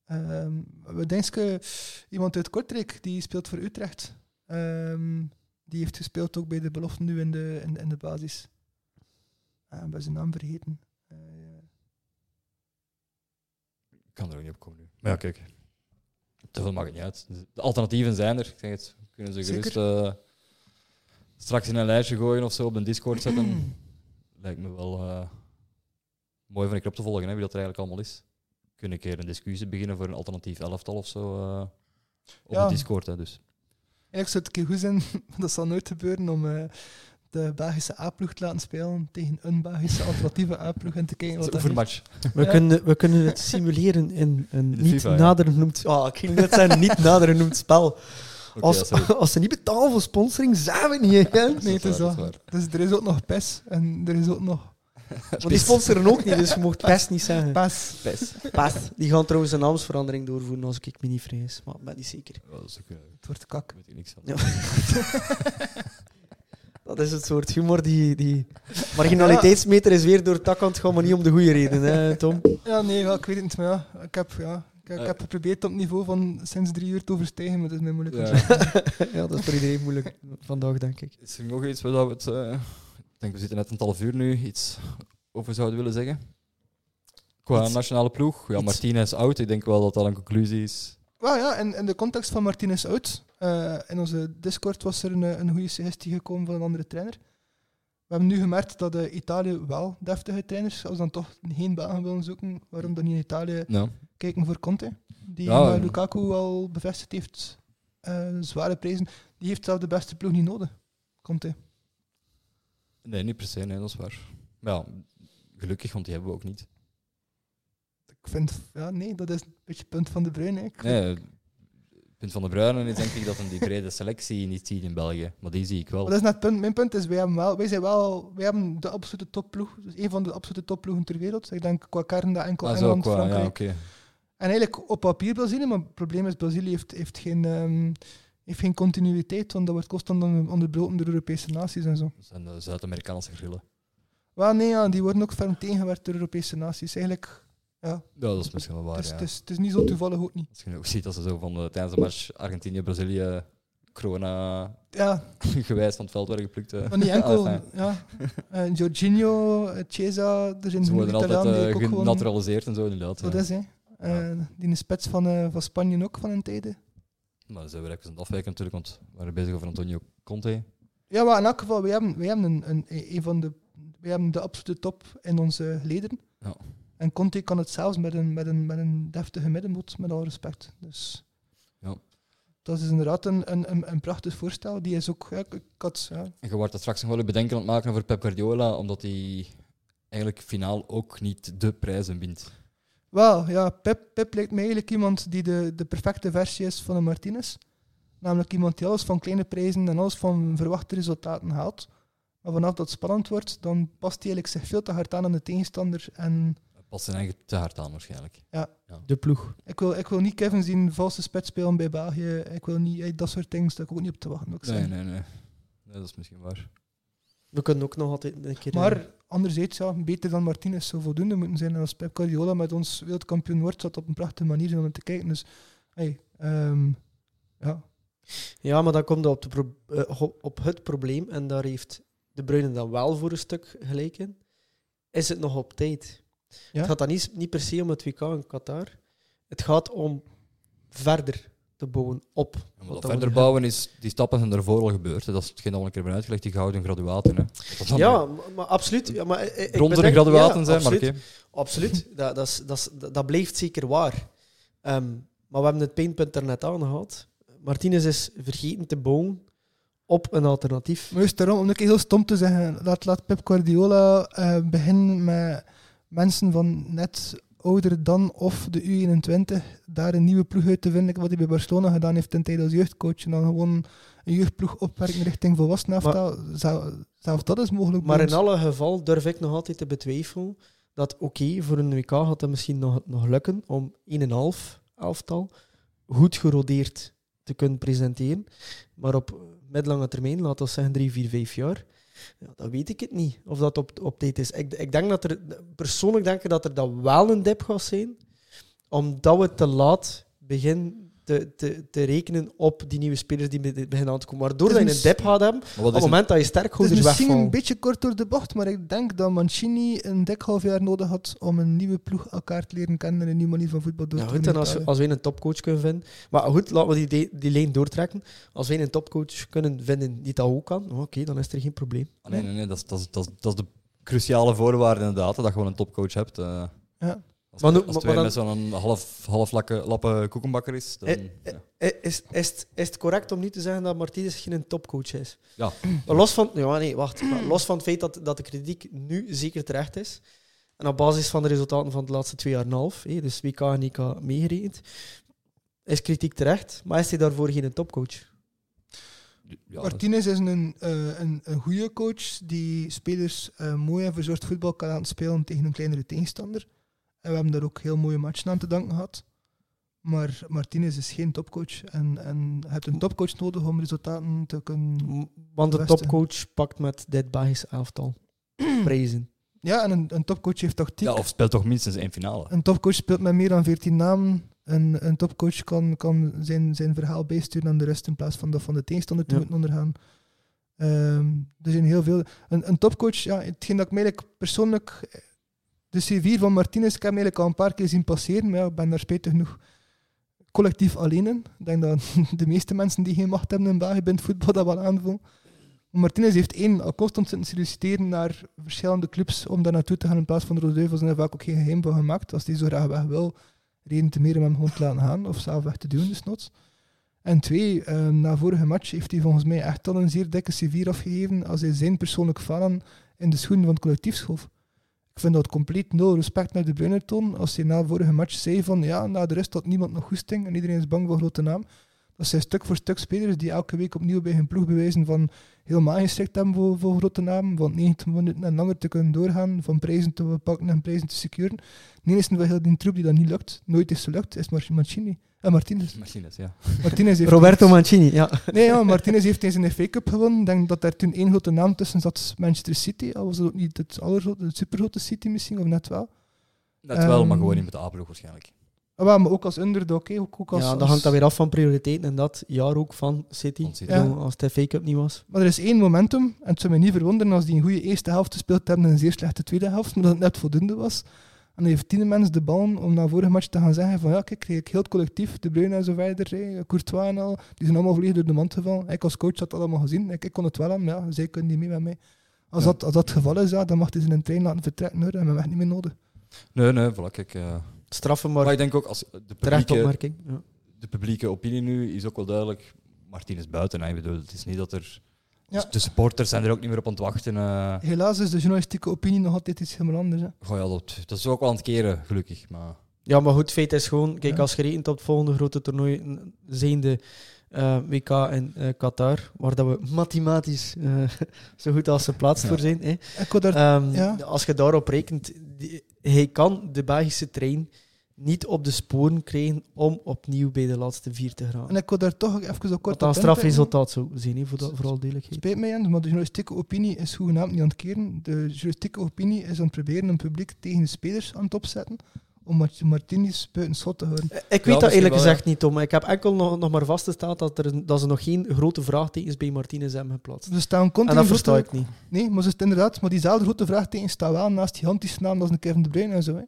Ehm we denken, iemand uit Kortrijk, die speelt voor Utrecht. Ehm, die heeft gespeeld ook bij de belofte nu in de, in, in de basis. Ah, ik ben zijn naam vergeten. Eh, Ik kan er ook niet opkomen nu. Maar ja, kijk. Te veel maakt het niet uit. De alternatieven zijn er. Ik zeg het, kunnen ze gerust eh, straks in een lijstje gooien of zo op de Discord zetten. Lijkt me wel eh, mooi van ik op te volgen, hè, wie dat er eigenlijk allemaal is. Kunnen een keer een discussie beginnen voor een alternatief elftal of zo eh, op Ja. de Discord. Hè, dus. Eigenlijk zou het een keer goed zijn, dat zal nooit gebeuren, om de Belgische A-ploeg te laten spelen tegen een Belgische alternatieve A-ploeg en te kijken wat dat match. We, Ja. kunnen, we kunnen het simuleren in een niet FIFA, ja. nader genoemd... Oh, ik ging net zeggen, niet nader genoemd spel. Als, ja, als ze niet betalen voor sponsoring, zijn we niet, hè? Nee, het is waar, dat. Dus er is ook nog PES en er is ook nog Want die sponsoren ook niet, dus je mocht best niet zeggen. PES. Pes. Pas. Die gaan trouwens een naamsverandering doorvoeren als ik me niet vrees. Maar ik ben niet zeker. Ja, dat is ook, eh, Het wordt kak. weet ik niks van. Dat is het soort humor die... die marginaliteitsmeter is weer door het dak aan het gaan, maar niet om de goede reden, hè, Tom? Ja, nee, ja, ik weet het niet, maar ja, ik heb, ja, ik, ik Eh. heb geprobeerd op het niveau van sinds drie uur te overstijgen, maar dat is mij moeilijk. Ja. ja, dat is voor iedereen moeilijk vandaag, denk ik. Is er nog iets waar we het... eh, ik denk, we zitten net een half uur nu, iets over zouden willen zeggen? Qua Iets- nationale ploeg. Ja, Martinez is oud. Ik denk wel dat dat een conclusie is. Wel ja, in, in de context van Martinez Oud, eh, in onze Discord was er een, eh, een goede suggestie gekomen van een andere trainer. We hebben nu gemerkt dat eh, Italië wel deftige trainers, als we dan toch geen baan willen zoeken, waarom dan niet in Italië kijken voor Conte, die Ja, eh, eh. Lukaku al bevestigd heeft, eh, zware prijzen. Die heeft zelf de beste ploeg niet nodig, Conte. Nee, niet per se. Nee, dat is waar. Maar ja, gelukkig, want die hebben we ook niet. Ik vind, ja, nee, dat is een beetje het punt van de Bruin. Ik Nee, punt van de Bruinen is denk ik dat hem die brede selectie niet ziet in België. Maar die zie ik wel. Maar dat is net het punt. Mijn punt is, wij, hebben wel, wij zijn wel wij hebben de absolute topploeg. Dus een van de absolute topploegen ter wereld. Ik denk qua kern dat enkel Ah, Engeland, qua, ja, Frankrijk. oké. En eigenlijk op papier Brazilië, maar het probleem is, Brazilië heeft, heeft, geen, ehm, heeft geen continuïteit, want dat wordt constant onder- onderbroken door Europese naties en zo. Dat zijn de Zuid-Amerikaanse grillen. Wel, nee, ja, die worden ook ferm tegengewerkt door Europese naties. Eigenlijk, ja, Ja, dat is misschien wel waar. het, is, ja. het, is, het is niet zo toevallig ook niet. Als je ook ziet dat ze zo van de, tijdens de match Argentinië-Brazilië corona Ja, gewijs van het veld werden geplukt. eh. maar niet enkel. Enfin, ja. Eh, Jorginho, eh, Chiesa, er zijn Ze worden altijd die eh, genaturaliseerd en zo, inderdaad. Zo ja. dat is, hè. Eh, die spits van, eh, van Spanje ook van een tijde. Maar dan zijn we aan het afwijken natuurlijk, want we waren bezig over Antonio Conte. Ja, maar in elk geval, wij hebben, wij hebben een, een, een van de, wij hebben de absolute top in onze leden. Ja. En Conte kan het zelfs met een, met een, met een deftige middenmoot, met al respect. Dus Ja. dat is inderdaad een, een, een, een prachtig voorstel. Die is ook, ja, ik, ik had, ja, En je wordt dat straks nog wel bedenken aan het maken over Pep Guardiola, omdat hij eigenlijk finaal ook niet de prijzen wint. Wel, ja, Pep, Pep lijkt mij eigenlijk iemand die de, de perfecte versie is van een Martinez. Namelijk iemand die alles van kleine prijzen en alles van verwachte resultaten haalt. Maar vanaf dat het spannend wordt, dan past hij eigenlijk zich veel te hard aan aan de tegenstander. En Past zijn eigen te hard aan waarschijnlijk. De ploeg. ik wil, ik wil niet Kevin zien valse spits spelen bij België. Ik wil niet eh, dat soort dingen, daar heb ik ook niet op te wachten. Ook Nee, zijn. nee, nee. Nee, dat is misschien waar. We kunnen ook nog altijd een keer... Maar anderzijds, ja, beter dan Martinez zou voldoende moeten zijn. En als Pep Guardiola met ons wereldkampioen wordt, zou dat op een prachtige manier zijn om naar te kijken. Dus, hey, ehm, ja. Ja, maar dan komt het op, de eh, op het probleem, en daar heeft De Bruyne dan wel voor een stuk gelijk in. Is het nog op tijd? Ja. Het gaat dan niet, niet per se om het WK in Qatar. Het gaat om verder te bouwen op. Wat verder bouwen is, die stappen zijn ervoor al gebeurd. hè. Dat is hetgeen dat we een keer hebben uitgelegd, die gouden graduaten. Hè. Ja, maar, maar absoluut. Ja, maar, eh, ik bronzen bedenk- graduaten ja, zijn, maar absoluut. oké. Absoluut, dat, dat, is, dat, dat, dat blijft zeker waar. Ehm, maar we hebben het pijnpunt er net aangehaald. Martinez is vergeten te bouwen op een alternatief. Maar juist daarom, om een keer heel stom te zeggen, laat, laat Pep Guardiola eh, beginnen met mensen van net ouder dan of de U21 daar een nieuwe ploeg uit te vinden, wat hij bij Barcelona gedaan heeft in tijd als jeugdcoach. En dan gewoon een jeugdploeg opwerken richting volwassen elftal. Zelf, dat is mogelijk. Maar in alle geval durf ik nog altijd te betwijfelen dat oké, voor een WK gaat het misschien nog, nog lukken om 1,5 elftal goed gerodeerd te kunnen presenteren. Maar op middellange termijn, laten we zeggen 3, 4, 5 jaar, ja, dan weet ik het niet of dat op, op tijd is. Ik, ik denk dat er, persoonlijk denk ik dat er dan wel een dip gaat zijn, omdat we te laat beginnen te, te, te rekenen op die nieuwe spelers die be- beginnen aan te komen. Waardoor dat is je een dip gaat hebben, op het is moment dat je Het is sterkhouders misschien wegvallen. een beetje kort door de bocht, maar ik denk dat Mancini een dik half jaar nodig had om een nieuwe ploeg elkaar te leren kennen en een nieuwe manier van voetbal door Ja, te goed, en als, we- als wij een topcoach kunnen vinden. Maar goed, laten we die, die lijn doortrekken. Als wij een topcoach kunnen vinden die dat ook kan, oké, dan is er geen probleem. Ah, nee, nee, nee, dat is, dat, is, dat, is, dat is de cruciale voorwaarde inderdaad, dat je gewoon een topcoach hebt. eh. Ja. Als, Maar als maar- twee zo'n half, half lakke, lappe koekenbakker is, dan... Eh, ja. Eh, Is, is, het- is het correct om niet te zeggen dat Martinez geen topcoach is? Ja. Maar los van, ja, nee, wacht. Maar los van het feit dat, dat de kritiek nu zeker terecht is, en op basis van de resultaten van de laatste twee jaar en een half, hé, dus WK en EK meegerekend, is kritiek terecht, maar is hij daarvoor geen topcoach? Ja, Martinez is een, eh, een, een goede coach die spelers eh, mooi en verzorgd voetbal kan laten spelen tegen een kleinere tegenstander. En we hebben daar ook heel mooie matchen aan te danken gehad. Maar Martinez is geen topcoach. En, en je hebt een topcoach nodig om resultaten te kunnen... Want Beste. topcoach pakt met dit Belgisch elftal prijzen. Ja, en een, een topcoach heeft tactiek. ja, of speelt toch minstens één finale. Een topcoach speelt met meer dan 14 namen. Een, een topcoach kan, kan zijn, zijn verhaal bijsturen aan de rest in plaats van dat van de tegenstander te Ja. moeten ondergaan. Ehm, er zijn heel veel. Een, een topcoach, ja, hetgeen dat ik mij persoonlijk. De C4 van Martinez, ik heb hem al een paar keer zien passeren, maar ik ben daar spijtig genoeg collectief alleen in. Ik denk dat de meeste mensen die geen macht hebben in België bij het voetbal dat wel aanvoelen. Martinez heeft één, al constant zitten solliciteren naar verschillende clubs om daar naartoe te gaan in plaats van de Rode Duivels. En ik ook geen geheim van gemaakt. Als hij zo graag weg wil, reden te meer om hem gewoon te laten gaan of zelf weg te doen, nods. En twee, eh, na vorige match heeft hij volgens mij echt al een zeer dikke C4 afgegeven als hij zijn persoonlijk falen in de schoenen van het collectief schoof. Ik vind dat compleet nul respect naar de Bruyne toon. Als hij na vorige match zei van ja, na de rest had niemand nog goesting en iedereen is bang voor grote naam. Dat zijn stuk voor stuk spelers die elke week opnieuw bij hun ploeg bewijzen van helemaal te hebben voor, voor grote namen, van 90 minuten en langer te kunnen doorgaan, van prijzen te pakken en prijzen te securen. De enige van heel die troep die dat niet lukt, nooit is gelukt, is Mar- Mancini. En Martinez. Martinez, ja. Martinez heeft Roberto Mancini, ja. Nee, ja, Martinez heeft eens een FA Cup gewonnen. Ik denk dat daar toen één grote naam tussen zat, Manchester City. Al was het ook niet het, allergrote, het supergrote City misschien, of net wel. Net wel, maar Ehm, gewoon niet met de A-ploeg waarschijnlijk. Ah, wel, maar ook als underdog, hè, ook, ook als, ja, dat hangt dan weer af van prioriteiten en dat jaar ook van City. Van City. Ja. Als het FA Cup niet was. Maar er is één momentum, en het zou me niet verwonderen als die een goede eerste helft speelt hebben en een zeer slechte tweede helft, maar dat het net voldoende was. En dan heeft tien mensen de bal om na vorige match te gaan zeggen van ja, kijk, ik heel het collectief, De Bruyne en zo verder, hè, Courtois en al, die zijn allemaal volledig door de mand gevallen. Ik als coach had dat allemaal gezien. Ik, ik kon het wel aan, maar ja, zij kunnen niet mee met mij. Als, Ja. dat, als dat het geval is, ja, dan mag hij zijn trein laten vertrekken hoor, en we hebben echt niet meer nodig. Nee, nee, voilà, kijk. eh, Straffen, maar maar ik denk ook, als de terecht publieke, opmerking. Ja. de publieke opinie nu is ook wel duidelijk. Martin is buiten. Hè. Ik bedoel, het is niet dat er... Ja. De supporters zijn er ook niet meer op aan het wachten. eh. Helaas is de journalistieke opinie nog altijd iets helemaal anders. Hè. Goh, ja, dat, dat is ook wel aan het keren, gelukkig. Maar Ja, maar goed, feit is gewoon, kijk, Ja. als je rekent op het volgende grote toernooi, zijnde eh, WK in eh, Qatar, waar dat we mathematisch eh, zo goed als geplaatst Ja. voor zijn. Hè. Ik wil daar Ehm, ja. Als je daarop rekent, die- hij kan de Belgische trein niet op de sporen krijgen om opnieuw bij de laatste vier te gaan. En ik wil daar toch even zo kort op een strafresultaat zou zijn, hè, voor, dat, voor alle duidelijkheid. Spijt mij, Jens, maar de journalistieke opinie is hoegenaamd niet aan het keren. De journalistieke opinie is aan het proberen een publiek tegen de spelers aan het opzetten om Mart- Martinez buiten schot te houden. Ik weet dat eerlijk wel, gezegd niet, Tom. Ik heb enkel nog, nog maar vastgesteld dat, er, dat ze nog geen grote vraagtekens bij Martinez hebben geplaatst. Ze staan En continu dat versta ik niet. Nee, maar ze is inderdaad, maar diezelfde grote vraagtekens staan wel naast die gigantische naam als een Kevin De Bruyne en zo. Hè.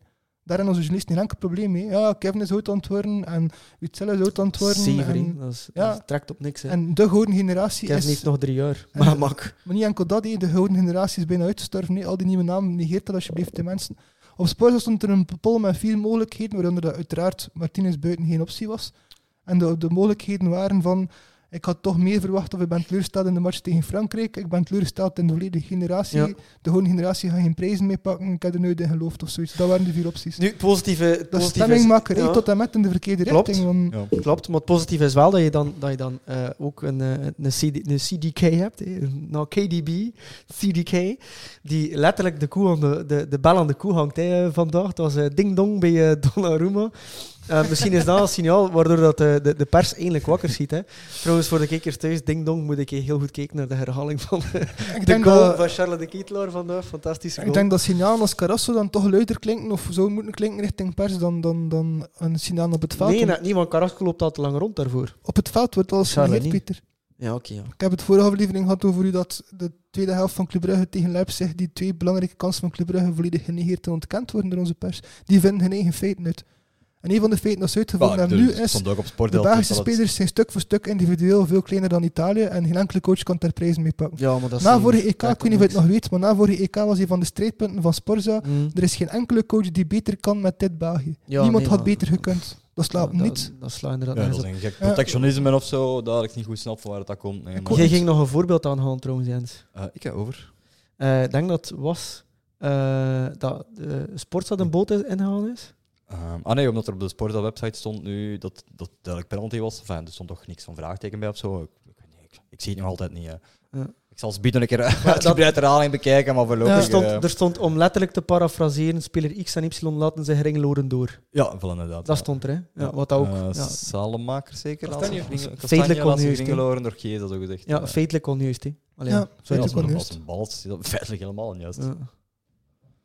Daar hebben onze journalisten geen enkel probleem mee. Ja, Kevin is oud worden en Witzel is oud aan het worden. Zeven, hè. en, dat, is, ja. dat trekt op niks. Hè. en de gouden generatie Kevin is... heeft nog drie jaar. en- Maar mak. Maar niet enkel dat, hè. de gouden generatie is bijna uitgestorven. Al die nieuwe namen, negeert dat alsjeblieft de mensen. Op Sporza stond er een poll met vier mogelijkheden, waaronder dat uiteraard Martinez buiten geen optie was. En de, de mogelijkheden waren van, ik had toch meer verwacht of ik ben teleurgesteld in de match tegen Frankrijk. Ik ben teleurgesteld in de volledige generatie. Ja. De gouden generatie gaat geen prijzen mee pakken. Ik heb er nooit in geloofd of zoiets. Dat waren de vier opties. Nu, het positieve, het Dat positieve stemmingmakerij ja, tot en met in de verkeerde Klopt. richting. Want ja. Klopt, maar het positieve is wel dat je dan, dat je dan eh, ook een, eh, een, CD, een CDK hebt. Nou, KDB, CDK, die letterlijk de, koe aan de, de, de bel aan de koe hangt hè, vandaag. Het was eh, ding-dong bij eh, Donnarumma. Eh, misschien is dat een signaal waardoor dat, eh, de, de pers eindelijk wakker ziet. Hè. Trouwens, voor de kijkers thuis, ding-dong moet ik heel goed kijken naar de herhaling van eh, ik de goal dat... van Charles de Ketelaar vandaag. Fantastische goal. Ik denk dat signalen als Carrasso dan toch luider klinken of zou moeten klinken richting pers dan, dan, dan een signaal op het veld. nee, niet, want Carrasco loopt al te lang rond daarvoor. Op het veld wordt alles niet. Pieter. Ja, oké. ja. Ik heb het vorige aflevering gehad over u dat de tweede helft van Club Brugge tegen Leipzig, die twee belangrijke kansen van Club Brugge volledig genegeerd en ontkend worden door onze pers. Die vinden hun eigen feiten uit. En een van de feiten dat ze uitgevonden hebben nu is, de. Belgische dat spelers zijn stuk voor stuk individueel veel kleiner dan Italië en geen enkele coach kan daar prijzen mee pakken. Ja, maar dat is Na vorige EK, ik weet niet of je het nog weet, maar na vorige EK was hij van de strijdpunten van Sporza. Mm. Er is geen enkele coach die beter kan met dit België. Ja, Niemand nee, had beter gekund. Dat slaat Ja, niet. Dat, dat slaat inderdaad Ja, dat is een gek protectionisme of zo. Daar ik niet goed snap van waar dat komt. Nee, Jij ging nog een voorbeeld aanhalen trouwens, Jens. Eh, ik heb over. Eh, Ik denk dat het was eh, dat de Sportstad een boot ingehaald is. Ehm, ah nee, omdat er op de Sportdeel website stond nu dat dat duidelijk penalty was. Enfin, er stond toch niks van vraagteken bij of zo. Ik, ik, zie het nog altijd niet. Ja. Ik zal het bieden een keer dat- uitgebreid herhaling bekijken, maar voorlopig... Ja. Er, stond, eh, er stond, om letterlijk te parafraseren, speler X en Y laten zich ringloren door. ja, wel inderdaad. Dat ja. stond er, hè. Ja, wat dat ook... Eh, ja, Salemaker zeker? Kastanje. Feitelijk onjuist, hè. ringeloren door Gees, dat zo gezegd. ja, feitelijk onjuist, hè. Allee, Ja, feitelijk onjuist. als een bal is dat feitelijk helemaal onjuist.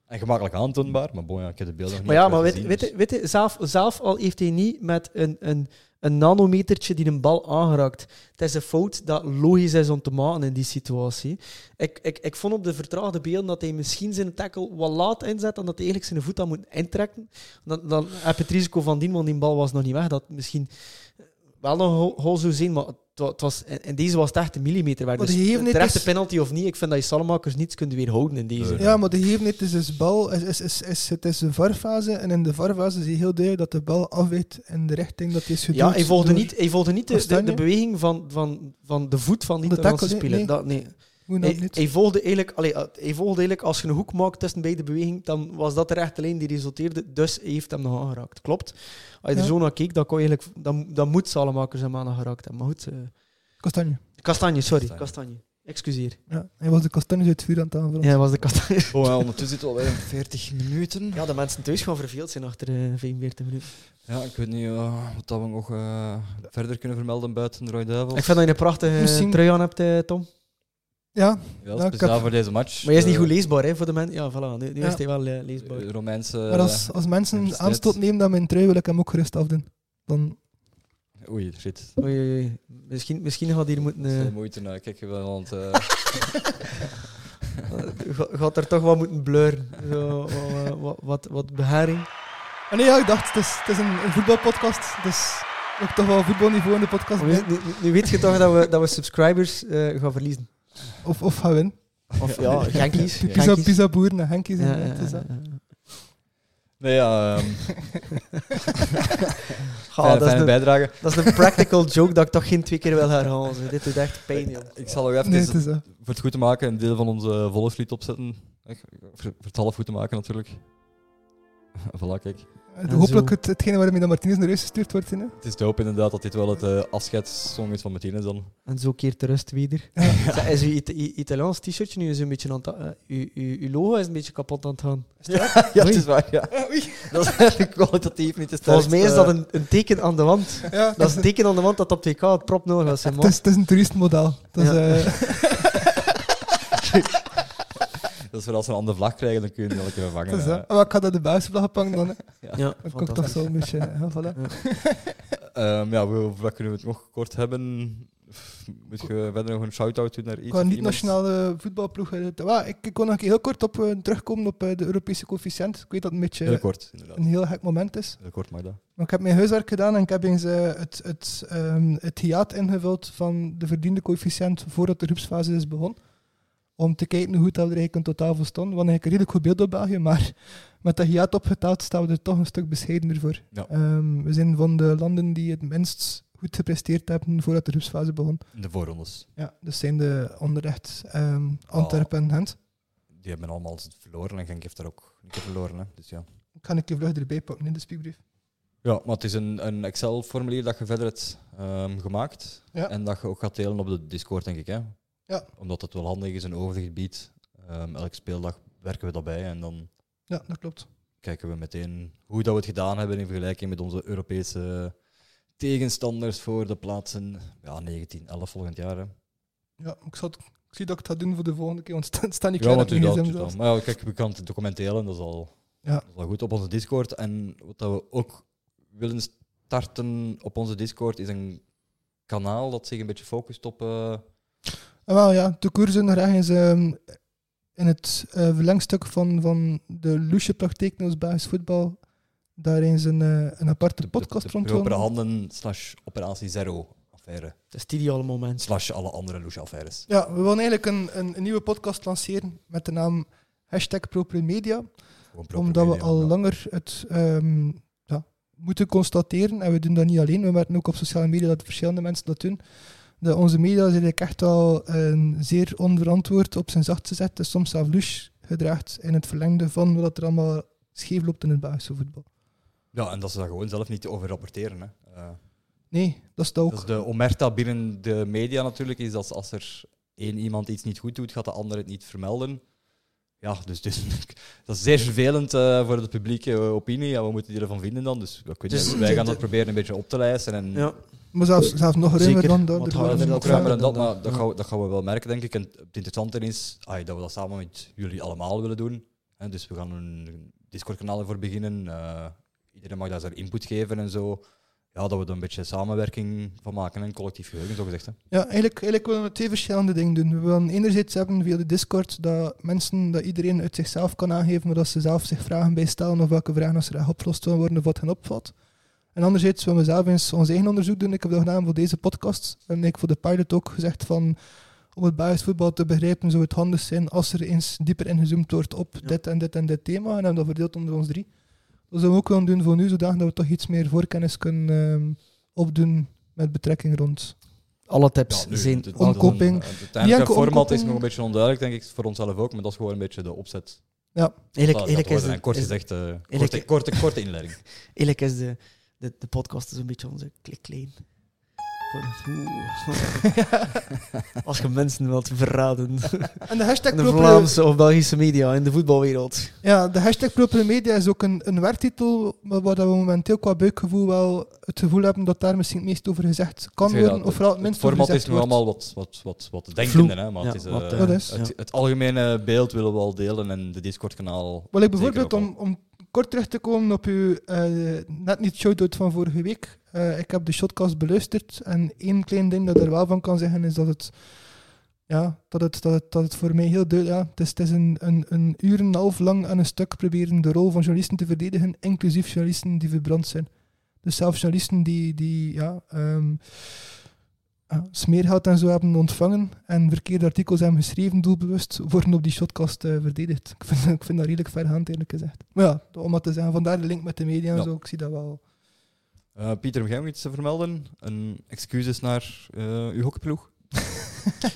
En gemakkelijk aantoonbaar, maar bon, ja, ik heb de beelden nog Maar niet ja, maar gezien, weet, dus- weet, weet, je, zelf, zelf al heeft hij niet met een, een, een nanometertje die een bal aangeraakt. Het is een fout dat logisch is om te maken in die situatie. Ik, ik, ik vond op de vertraagde beelden dat hij misschien zijn tackle wat laat inzet en dat hij eigenlijk zijn voet had moeten intrekken. Dan, dan heb je het risico van die, want die bal was nog niet weg. Dat misschien wel nog een goal- zou zijn, maar het, wa- het was, in deze was het echt een millimeter. weg. Maar Dus de terechte is- penalty of niet, ik vind dat je Salmakers niets kunt weerhouden in deze. Ja, maar de gegevenheid is dus bal, is, is, is, is, het is een varfase en in de varfase zie je heel duidelijk dat de bal afwijkt in de richting dat hij is geduwd. Ja, hij volgde niet, hij volgde niet de, de, de beweging van, van, van de voet van die De tackle, speler. nee, Dat, nee. Hoe Hij, niet? hij, volgde eigenlijk, allee, uh, hij volgde eigenlijk, als je een hoek maakt tussen beide bewegingen, dan was dat de rechte lijn die resulteerde. Dus hij heeft hem nog aangeraakt. Klopt. Als je er zo naar keek, dan, kon eigenlijk, dan, dan moet Salemakers hem aangeraakt hebben. Maar goed, eh, Kastanje. Kastanje, sorry. Kastanje. Kastanje. Excuseer. Ja, hij was de kastanjes uit het vuur aan het aanvallen. Ja, dat was de kastanje. Bon, ja, ondertussen zitten we alweer in 40 minuten. Ja, de mensen thuis gaan verveeld zijn achter eh 45 minuten. Ja, ik weet niet eh, wat dat we nog eh, verder kunnen vermelden buiten de Roy Duivels. Ik vind dat je een prachtige Misschien- trui aan hebt, eh, Tom. Ja, ik speciaal voor deze match. Maar hij is niet Eh, goed leesbaar hè, voor de mensen. Ja, voilà. Nu, nu Ja. is hij wel eh, leesbaar. eh, Romeinse... maar als, als mensen Versterkt. aanstoot nemen aan mijn trui, wil ik hem ook gerust afdoen. Dan, Oei, shit. Oei, oei, oei. Misschien, misschien gaat hij hier moeten... Dat is eh, veel moeite. Nou, kijk, je wel eh, Ga- Gaat er toch wat moeten blurren. Zo, wat, wat, wat, wat beharing. Ah, nee, ja, ik dacht, het is, het is een, een voetbalpodcast, dus ook toch wel voetbalniveau in de podcast. Nu, nu- nu weet je toch dat we, dat we subscribers eh, gaan verliezen. Of, of gaan winnen. Of ja, Genkies. Pizza, Genkies. pizza boeren en Henkies. Ja, ja. Nee, ja, Ga, fijne, dat, is fijne een, bijdrage. dat is een practical joke dat ik toch geen twee keer wil herhalen. zo. Dit doet echt pijn, joh. Ik zal nog even, Nee, het is dat. voor het goed te maken, een deel van onze volkslied opzetten. Voor het half goed te maken, natuurlijk. voilà, kijk. Eh, Hopelijk het, hetgene waarmee dat Martinez naar huis gestuurd wordt. Hè. Het is de hoop inderdaad dat dit wel het eh afscheidssong is van Martinez dan. En zo keert de rust weer. Ja. Is uw Italiaans t-shirtje nu eens een beetje aan het... eh, uw, uw, uw logo is een beetje kapot aan het gaan. ja, het is waar, ja. Dat is eigenlijk kwalitatief niet te. Volgens mij is dat een, een teken aan de wand. Ja, Dat is een teken aan de wand dat op 2K het prop nodig was. Het man. is, het is een toeristenmodel. Dat is. Dat is voor als we een andere vlag krijgen, dan kun je die elke keer dat eh. dat. Maar ik ga dat de buitenvlag pakken dan. Ja, Dan kan ik toch fantastisch. zo een beetje... Ja, voilà. Ehm, ja, we- over wat kunnen we het nog kort hebben? Moet je verder nog een shout-out doen naar iets? Qua of iemand? niet-nationale voetbalploeg. eh, ik, ik wil nog een keer heel kort op eh, terugkomen op eh, de Europese coëfficiënt. Ik weet dat het een beetje Heel kort, inderdaad. een heel gek moment is. Heel kort mag dat. Maar ik heb mijn huiswerk gedaan en ik heb eens het, het, ehm, het hiaat ingevuld van de verdiende coëfficiënt voordat de groepsfase is begonnen. Om te kijken hoe goed dat er eigenlijk in totaal voor stond. Want ik een redelijk goed beeld op België, maar met dat hiaat opgeteld staan we er toch een stuk bescheidener voor. Ja. Ehm, we zijn van de landen die het minst goed gepresteerd hebben voordat de groepsfase begon. De voorrondes. Ja, dus zijn de onderrecht ehm, Antwerpen en Gent. Die hebben allemaal verloren en Genk heeft daar ook een keer verloren. Hè. Dus ja. Ik ga een keer vlug erbij pakken in de spiekbrief. ja, maar het is een, een Excel-formulier dat je verder hebt ehm, gemaakt. Ja. En dat je ook gaat delen op de Discord, denk ik. Hè? Ja. Omdat het wel handig is, een overzicht biedt. Ehm, elke speeldag werken we daarbij en dan Ja, dat klopt. kijken we meteen hoe dat we het gedaan hebben in vergelijking met onze Europese tegenstanders voor de plaatsen ja, 19, 11 volgend jaar. Hè. Ja, ik, zal het- ik zie dat ik het ga doen voor de volgende keer, want het staat- staat niet Ja, klaar op mijn dat. Maar ja, kijk, we kunnen het document delen, dat is al, Ja. dat is al goed op onze Discord. En wat dat we ook willen starten op onze Discord is een kanaal dat zich een beetje focust op. eh, wel ja, de koersen nog ergens ehm, in het eh, verlengstuk van, van de loesje praktijk in ons Belgisch voetbal. Daar eens een, eh, een aparte de, podcast de, de rond handen slash operatie zero affaire Het is het ideale moment. slash alle andere loesje affaires. Ja, we willen eigenlijk een, een, een nieuwe podcast lanceren met de naam hashtag Propere Media. Omdat we media, al ja. langer het ehm, ja, moeten constateren, en we doen dat niet alleen, we merken ook op sociale media dat verschillende mensen dat doen, dat onze media zijn eigenlijk echt al een zeer onverantwoord op zijn zacht gezet, dus soms zelfs lush gedraagt in het verlengde van wat er allemaal scheef loopt in het Belgische voetbal. Ja, en dat ze daar gewoon zelf niet over rapporteren. Hè. Eh, Nee, dat is dat ook. dat is de omerta binnen de media natuurlijk, is dat als er één iemand iets niet goed doet, gaat de ander het niet vermelden. Ja, dus, dus dat is zeer vervelend eh, voor de publieke eh, opinie. Ja, wat moeten die ervan vinden dan? Dus, ik weet Dus niet, wij gaan dat proberen een beetje op te lijsten. En Ja. Maar zelfs, zelfs nog ruimer dan nog dat maar dat gaan, we, dat gaan we wel merken, denk ik. En het interessante is ah, dat we dat samen met jullie allemaal willen doen. Hè, dus we gaan een Discord-kanaal ervoor beginnen. Eh, iedereen mag daar zijn input geven en zo. Ja, dat we er een beetje samenwerking van maken en collectief geheugen, zo gezegd. Hè. Ja, eigenlijk, eigenlijk willen we twee verschillende dingen doen. We willen enerzijds hebben via de Discord dat mensen, dat iedereen uit zichzelf kan aangeven, maar dat ze zelf zich vragen bij stellen of welke vragen als er opgelost willen worden of wat hen opvalt. En anderzijds willen we zelf eens ons eigen onderzoek doen. Ik heb dat gedaan voor deze podcast. En ik voor de pilot ook gezegd van om het Belgisch voetbal te begrijpen zou het handig zijn als er eens dieper ingezoomd wordt op Ja. dit en dit en dit thema. En hebben dat verdeeld onder ons drie. Dat zullen we ook willen doen voor nu, zodat we toch iets meer voorkennis kunnen ehm, opdoen met betrekking rond Alle tips Ja, nu, zijn het- het- omkoping. Het format is nog een beetje onduidelijk, denk ik, voor onszelf ook. Maar dat is gewoon een beetje de opzet. Eigenlijk, Dat- dat eigenlijk is, de, kort gezegd, eh, korte, korte, korte inleiding. eigenlijk is de, de, de podcast is een beetje onze klikkleen. Als je mensen wilt verraden. En de hashtag In de Vlaamse of Belgische media, in de voetbalwereld. ja, de hashtag propere media is ook een, een werktitel waar waar we momenteel qua buikgevoel wel het gevoel hebben dat daar misschien het meest over gezegd kan worden, dat, of vooral het het minst over format gezegd is nu wordt. allemaal wat, wat, wat, wat denkende, hè, maar Ja, het, is, wat, eh, is. het, ja. het algemene beeld willen we al delen en de Discord-kanaal. Wel, ik bijvoorbeeld, om, om kort terug te komen op uw eh, net niet showdown van vorige week. Eh, ik heb de shotcast beluisterd en één klein ding dat er wel van kan zeggen is dat het ja, dat, het, dat, het, dat het voor mij heel duidelijk ja, het is. Het is een, een, een uur en een half lang aan een stuk proberen de rol van journalisten te verdedigen, inclusief journalisten die verbrand zijn. Dus zelfs journalisten die, die ja, ehm, ja, smeergeld en zo hebben ontvangen en verkeerde artikels hebben geschreven, doelbewust, worden op die shotcast eh, verdedigd. Ik vind, ik vind dat redelijk vergaand, eerlijk gezegd. Maar ja, om het te zeggen, vandaar de link met de media en Ja. zo, ik zie dat wel. Eh, Pieter, heb jij nog iets te vermelden? Een excuses naar eh, uw hockeyploeg?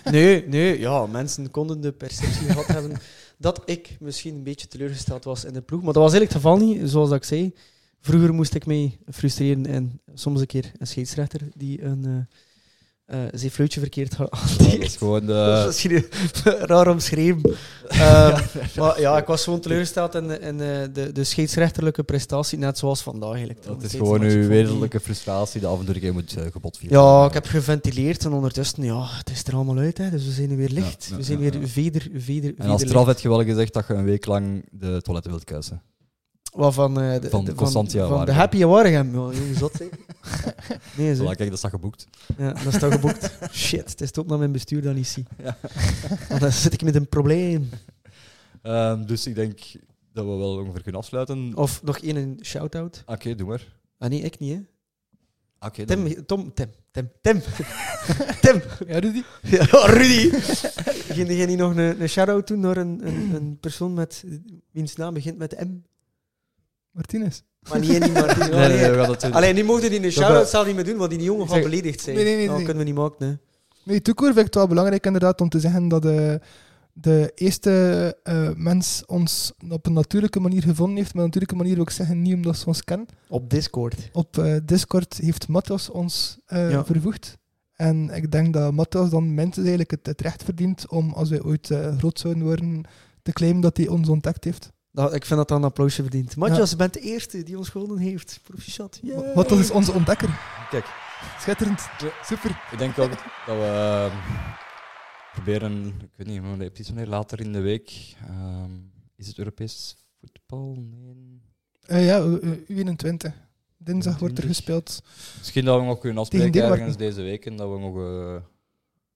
Nee, nee, ja, mensen konden de perceptie gehad hebben dat ik misschien een beetje teleurgesteld was in de ploeg. Maar dat was eigenlijk het geval niet, zoals dat ik zei. Vroeger moest ik mij frustreren en soms een keer een scheidsrechter die een eh, eh, zijn fluitje verkeerd. Ja, dat is gewoon de... misschien raar omschreven. Ehm, maar ja, ik was gewoon teleurgesteld in, de- in eh, de, de scheidsrechterlijke prestatie, net zoals vandaag eigenlijk. Dat is gewoon uw wezenlijke frustratie die af en toe een keer moet uh, gebotvieren. Ja, ik heb geventileerd en ondertussen, ja, het is er allemaal uit, hè, dus we zijn nu weer licht. Ja, we zijn weer veder, veder, En als straf heb je wel gezegd dat je een week lang de toiletten wilt kuisen. Wat van, eh, de, Van de- Constantia van, de. Happy Waregem. Ja, jongen, zot zeg. Nee, zo. Voilà, kijk, dat staat geboekt. Ja, dat is toch geboekt. Shit, het is tot naar mijn bestuur dat niet zie. Ja. Want dan zit ik met een probleem. Ehm, dus ik denk dat we wel ongeveer kunnen afsluiten. Of nog één een shout-out. Oké, doe maar. Ah nee, ik niet, hè. Oké, dan- Tim, Tom, Tim, Tim, Tim. Tim. Ja, Rudy? Ja, Rudy. Ging jij niet nog een, een shout-out doen naar een, een, een persoon met, wiens naam begint met M? Martinez? Maar niet, niet Martin. Nee, nee, nee, we gaan dat doen. Alleen, die mochten die een Dat shout-out zelf niet meer doen, want die jongen gaat Zeg- beledigd zijn. Nee, nee, nee, Dat nee. kunnen we niet maken, hè. Nee, toekoor vind ik het wel belangrijk inderdaad om te zeggen dat eh, de eerste eh, mens ons op een natuurlijke manier gevonden heeft. Met een natuurlijke manier wil ik zeggen, niet omdat ze ons kennen. Op Discord. Op eh, Discord heeft Matthias ons eh, Ja. vervoegd. En ik denk dat Matthias dan mensen eigenlijk het, het recht verdient om, als wij ooit eh, groot zouden worden, te claimen dat hij ons ontdekt heeft. Dat, ik vind dat dat een applausje verdient. Matthias, je bent de eerste die ons gewonnen heeft. Proficiat. Yeah. Matthias is onze ontdekker. Kijk, Schitterend. Super. ik denk ook dat we ehm, proberen, ik weet niet, wanneer- precies wanneer later in de week. ehm, is het Europees voetbal? Nee. Eh, ja, eh, U21. Dinsdag wordt er 21. gespeeld. Misschien dat we nog kunnen afspreken ergens deze week en dat we nog eh,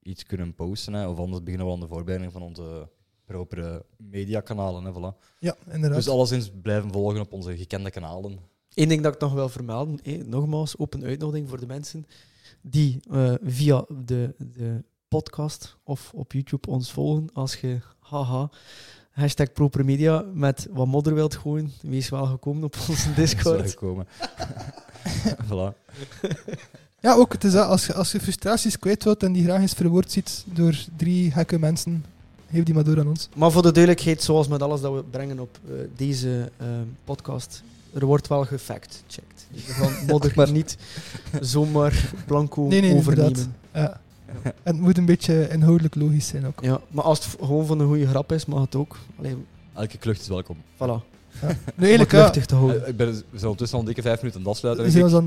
iets kunnen posten. Hè, of anders beginnen we aan de voorbereiding van onze propere mediakanalen. Hè, voilà. Ja, inderdaad. Dus alleszins blijven volgen op onze gekende kanalen. Eén ding dat ik nog wil vermelden, eh, nogmaals, open uitnodiging voor de mensen die eh, via de, de podcast of op YouTube ons volgen. Als je, haha, hashtag proper media met wat modder wilt gooien, wees wel gekomen op onze is Discord. gekomen. voilà. Ja, ook het is dat, als, je, als je frustraties kwijt wilt en die graag eens verwoord ziet door drie gekke mensen, geef die maar door aan ons. Maar voor de duidelijkheid, zoals met alles dat we brengen op eh, deze eh, podcast, er wordt wel gefact-checked. Dus we gaan modder maar niet zomaar blanco Nee, nee, overnemen. inderdaad. Ja. En het moet een beetje inhoudelijk logisch zijn ook. Ja, maar als het gewoon van een goede grap is, mag het ook. Allee, Elke klucht is welkom. voilà. Ja, luchtig te houden. Eh, ik ben, we zijn ondertussen al een dikke vijf minuten aan het afsluiten. we aan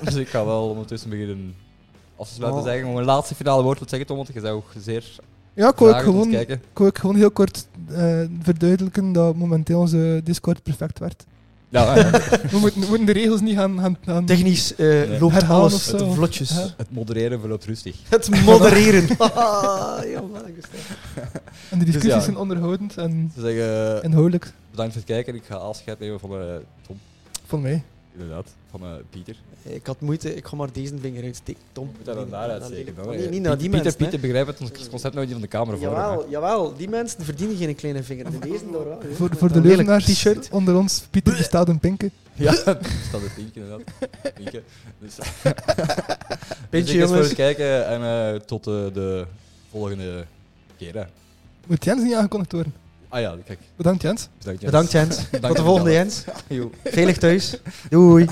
Dus ik ga wel ondertussen beginnen af te sluiten Oh. zeggen. Een laatste finale woord wat zeggen, Tom, want je zou ook zeer Ja, ik ook aan gewoon, ik wou ook gewoon heel kort eh, verduidelijken dat momenteel onze Discord perfect werkt. Ja, ja, We moeten, we moeten de regels niet gaan, gaan, gaan Technisch eh, Nee. loopt alles vlotjes. Ja. het modereren verloopt rustig. Het modereren. ja, man, ik sta- En de discussies ja. zijn onderhoudend en Ze zeggen inhoudelijk, bedankt voor het kijken. Ik ga afscheid nemen van eh, Tom, voor mij. inderdaad. Van eh, Pieter. Ik had moeite, ik ga maar deze vinger uitsteken. Tom. Moet dat dan daaruit steken? Nee, dan, niet, naar die Pieter, mensen. hè. Pieter begrijpt het ons concept nou niet van de camera voor. Jawel, jawel, die mensen verdienen geen kleine vinger. De deze daar wel. Voor, voor de leugenaars t-shirt. onder ons, Pieter bestaat een pinken. Ja, dat staat een pinkje inderdaad. Pinkje. Dus, dus Pintje, voor het kijken en eh, tot eh, de volgende keer. Hè. Moet Jens niet aangekondigd worden? Ah ja, kijk. Bedankt Jens. Bedankt, Jens. Bedankt Jens. Tot de Bedankt, volgende Jens. Jens. Jo. Veilig thuis. Doei.